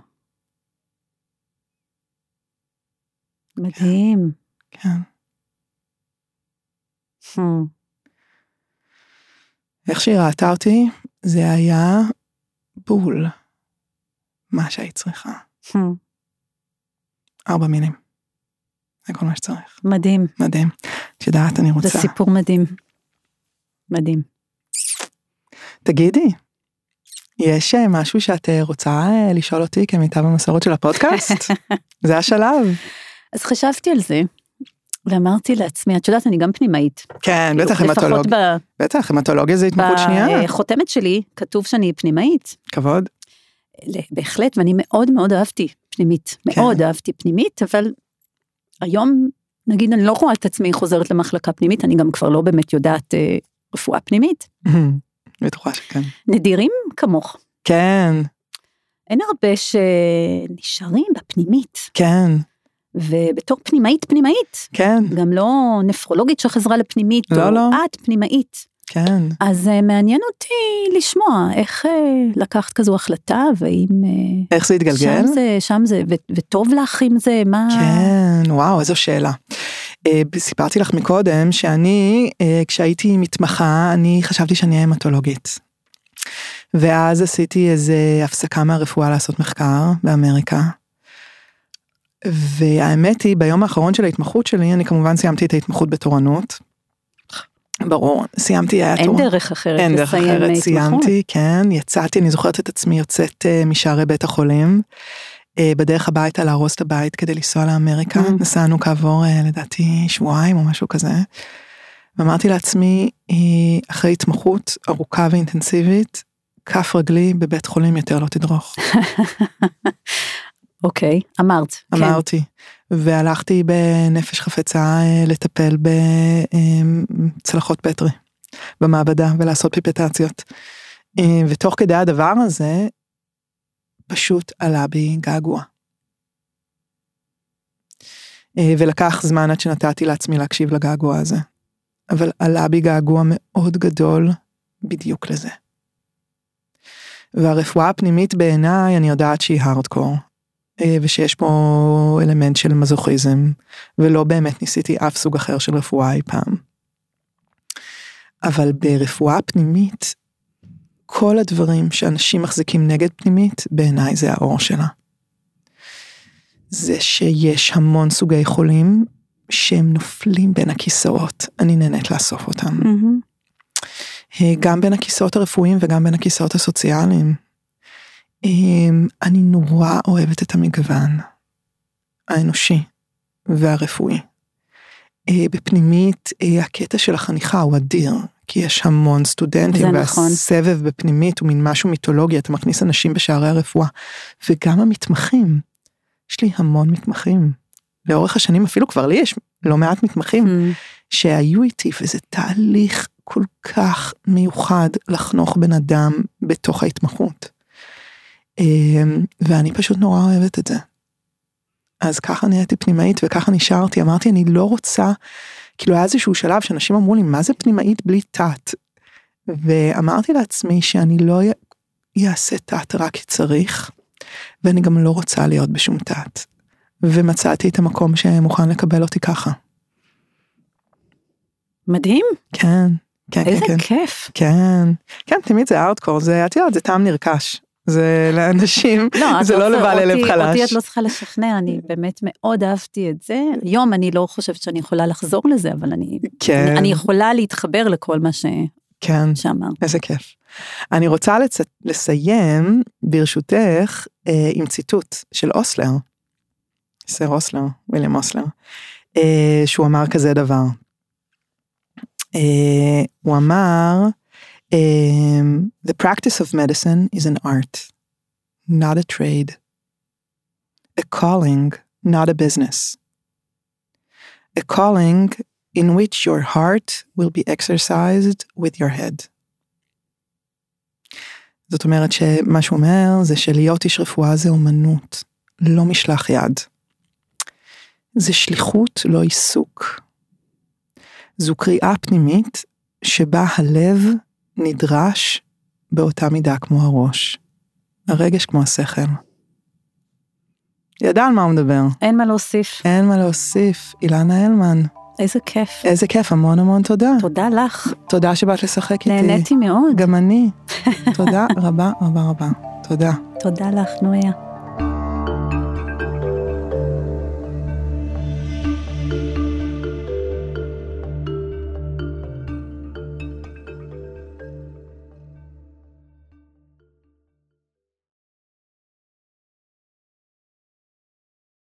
מדהים. כן. Hmm. איך שהיא ראתה אותי, זה היה בול מה שהיית צריכה. Hmm. ארבע מילים. זה כל מה שצריך. מדהים. מדהים. את יודעת, אני רוצה... זה סיפור מדהים. מדהים. תגידי, יש אה, משהו שאת אה, רוצה אה, לשאול אותי כמיטב המסורת של הפודקאסט? זה השלב. אז חשבתי על זה, ואמרתי לעצמי, את יודעת, אני גם פנימאית. כן, בטח לפחות המטולוג. ב- בטח, המטולוגיה זה התמחות שנייה. בחותמת שלי כתוב שאני פנימאית. כבוד. בהחלט, ואני מאוד מאוד אהבתי פנימית. כן. מאוד אהבתי פנימית, אבל היום, נגיד, אני לא רואה את עצמי חוזרת למחלקה פנימית, אני גם כבר לא באמת יודעת אה, רפואה פנימית. בטוחה שכן. נדירים כמוך. כן, אין הרבה שנשארים בפנימית, כן, ובתור פנימאית פנימאית, כן, גם לא נפרולוגית שחזרה לפנימית, לא, או לא. את פנימאית. כן. אז אה, מעניין אותי לשמוע איך אה, לקחת כזו החלטה, והאם אה, איך זה התגלגל? שם זה, שם זה, ו- וטוב לך עם זה, מה... כן, וואו, איזו שאלה. אה, סיפרתי לך מקודם שאני, אה, כשהייתי מתמחה, אני חשבתי שאני המטולוגית. ואז עשיתי איזה הפסקה מהרפואה לעשות מחקר באמריקה. והאמת היא, ביום האחרון של ההתמחות שלי, אני כמובן סיימתי את ההתמחות בתורנות. ברור, סיימתי, היה אין תור- דרך אחרת אין דרך אחרת, התמחות. סיימתי, כן, יצאתי, אני זוכרת את עצמי יוצאת אה, משערי בית החולים, בדרך הביתה לארוז את הבית כדי לנסוע לאמריקה, Mm. נסענו כעבור אה, לדעתי שבועיים או משהו כזה, ואמרתי לעצמי, אה, אחרי התמחות ארוכה ואינטנסיבית, כף רגלי בבית חולים יותר לא תדרוך, אוקיי, אמרת. כן. אמרתי, והלכתי בנפש חפצה אה, לטפל בצלחות פטרי במעבדה ולעשות פיפטציות. אה, ותוך כדי הדבר הזה, פשוט עלה בי געגוע. אה, ולקח זמן עד שנתתי לעצמי להקשיב לגעגוע הזה. אבל עלה בי געגוע מאוד גדול בדיוק לזה. והרפואה הפנימית בעיניי, אני יודעת שהיא הארדקור, אה, ושיש פה אלמנט של מזוכיזם, ולא באמת ניסיתי אף סוג אחר של רפואה אי פעם. אבל ברפואה פנימית, כל הדברים שאנשים מחזיקים נגד פנימית, בעיניי זה האור שלה. זה שיש המון סוגי חולים שהם נופלים בין הכיסאות, אני נהנית לאסוף אותם. אה, גם בין הכיסאות הרפואיים וגם בין הכיסאות הסוציאליים. אמ, אני נורא אוהבת את המגוון האנושי והרפואי. אה, בפנימית אה, הקטע של החניכה הוא אדיר, כי יש המון סטודנטים, נכון. והסבב בפנימית הוא מין משהו מיתולוגי, אתה מכניס אנשים בשערי הרפואה, וגם המתמחים, יש לי המון מתמחים. לאורך השנים אפילו כבר לי יש לא מעט מתמחים מהמם. שהיו איתי וזה תהליך כל כך מיוחד לחנוך בן אדם בתוך ההתמחות. אמ, ואני פשוט נורא אוהבת את זה. אז ככה נהייתי פנימאית וככה נשארתי, אמרתי אני לא רוצה, כאילו היה איזשהו שלב שאנשים אמרו לי מה זה פנימאית בלי תת? ואמרתי לעצמי שאני לא אעשה תת רק כי צריך, ואני גם לא רוצה להיות בשום תת. ומצאתי את המקום שמוכן לקבל אותי ככה. מדהים, כן, כן, איזה כן, כן, כיף. כן, כן, תמיד זה ארדקור, זה, את יודעת, זה טעם נרכש. זה לאנשים, לא, זה לא לבעלי לב חלש. אותי את לא צריכה לשכנע, אני באמת מאוד אהבתי את זה. היום אני לא חושבת שאני יכולה לחזור לזה, אבל אני, כן, אני, אני יכולה להתחבר לכל מה ש, כן, שאמרת. איזה כיף. אני רוצה לצ... לסיים, ברשותך, אה, עם ציטוט של אוסלר, סר אוסלר, ויליאם אוסלר, אה, שהוא אמר כזה דבר. אה, הוא אמר, אה, The practice of medicine is an art, not a trade. A calling, not a business. a calling in which your heart will be exercised with your head. זאת אומרת שמה שהוא אומר זה שלהיות איש רפואה זה אומנות, לא משלח יד. זה שליחות, לא עיסוק. זו קריאה פנימית שבה הלב נדרש באותה מידה כמו הראש. הרגש כמו השכל. ידע על מה הוא מדבר. אין מה להוסיף. אין מה להוסיף. אילנה הלמן. איזה כיף. איזה כיף, המון המון תודה. תודה לך. תודה שבאת לשחק איתי. נהניתי מאוד. גם אני. תודה רבה רבה רבה. תודה. תודה לך, נויה.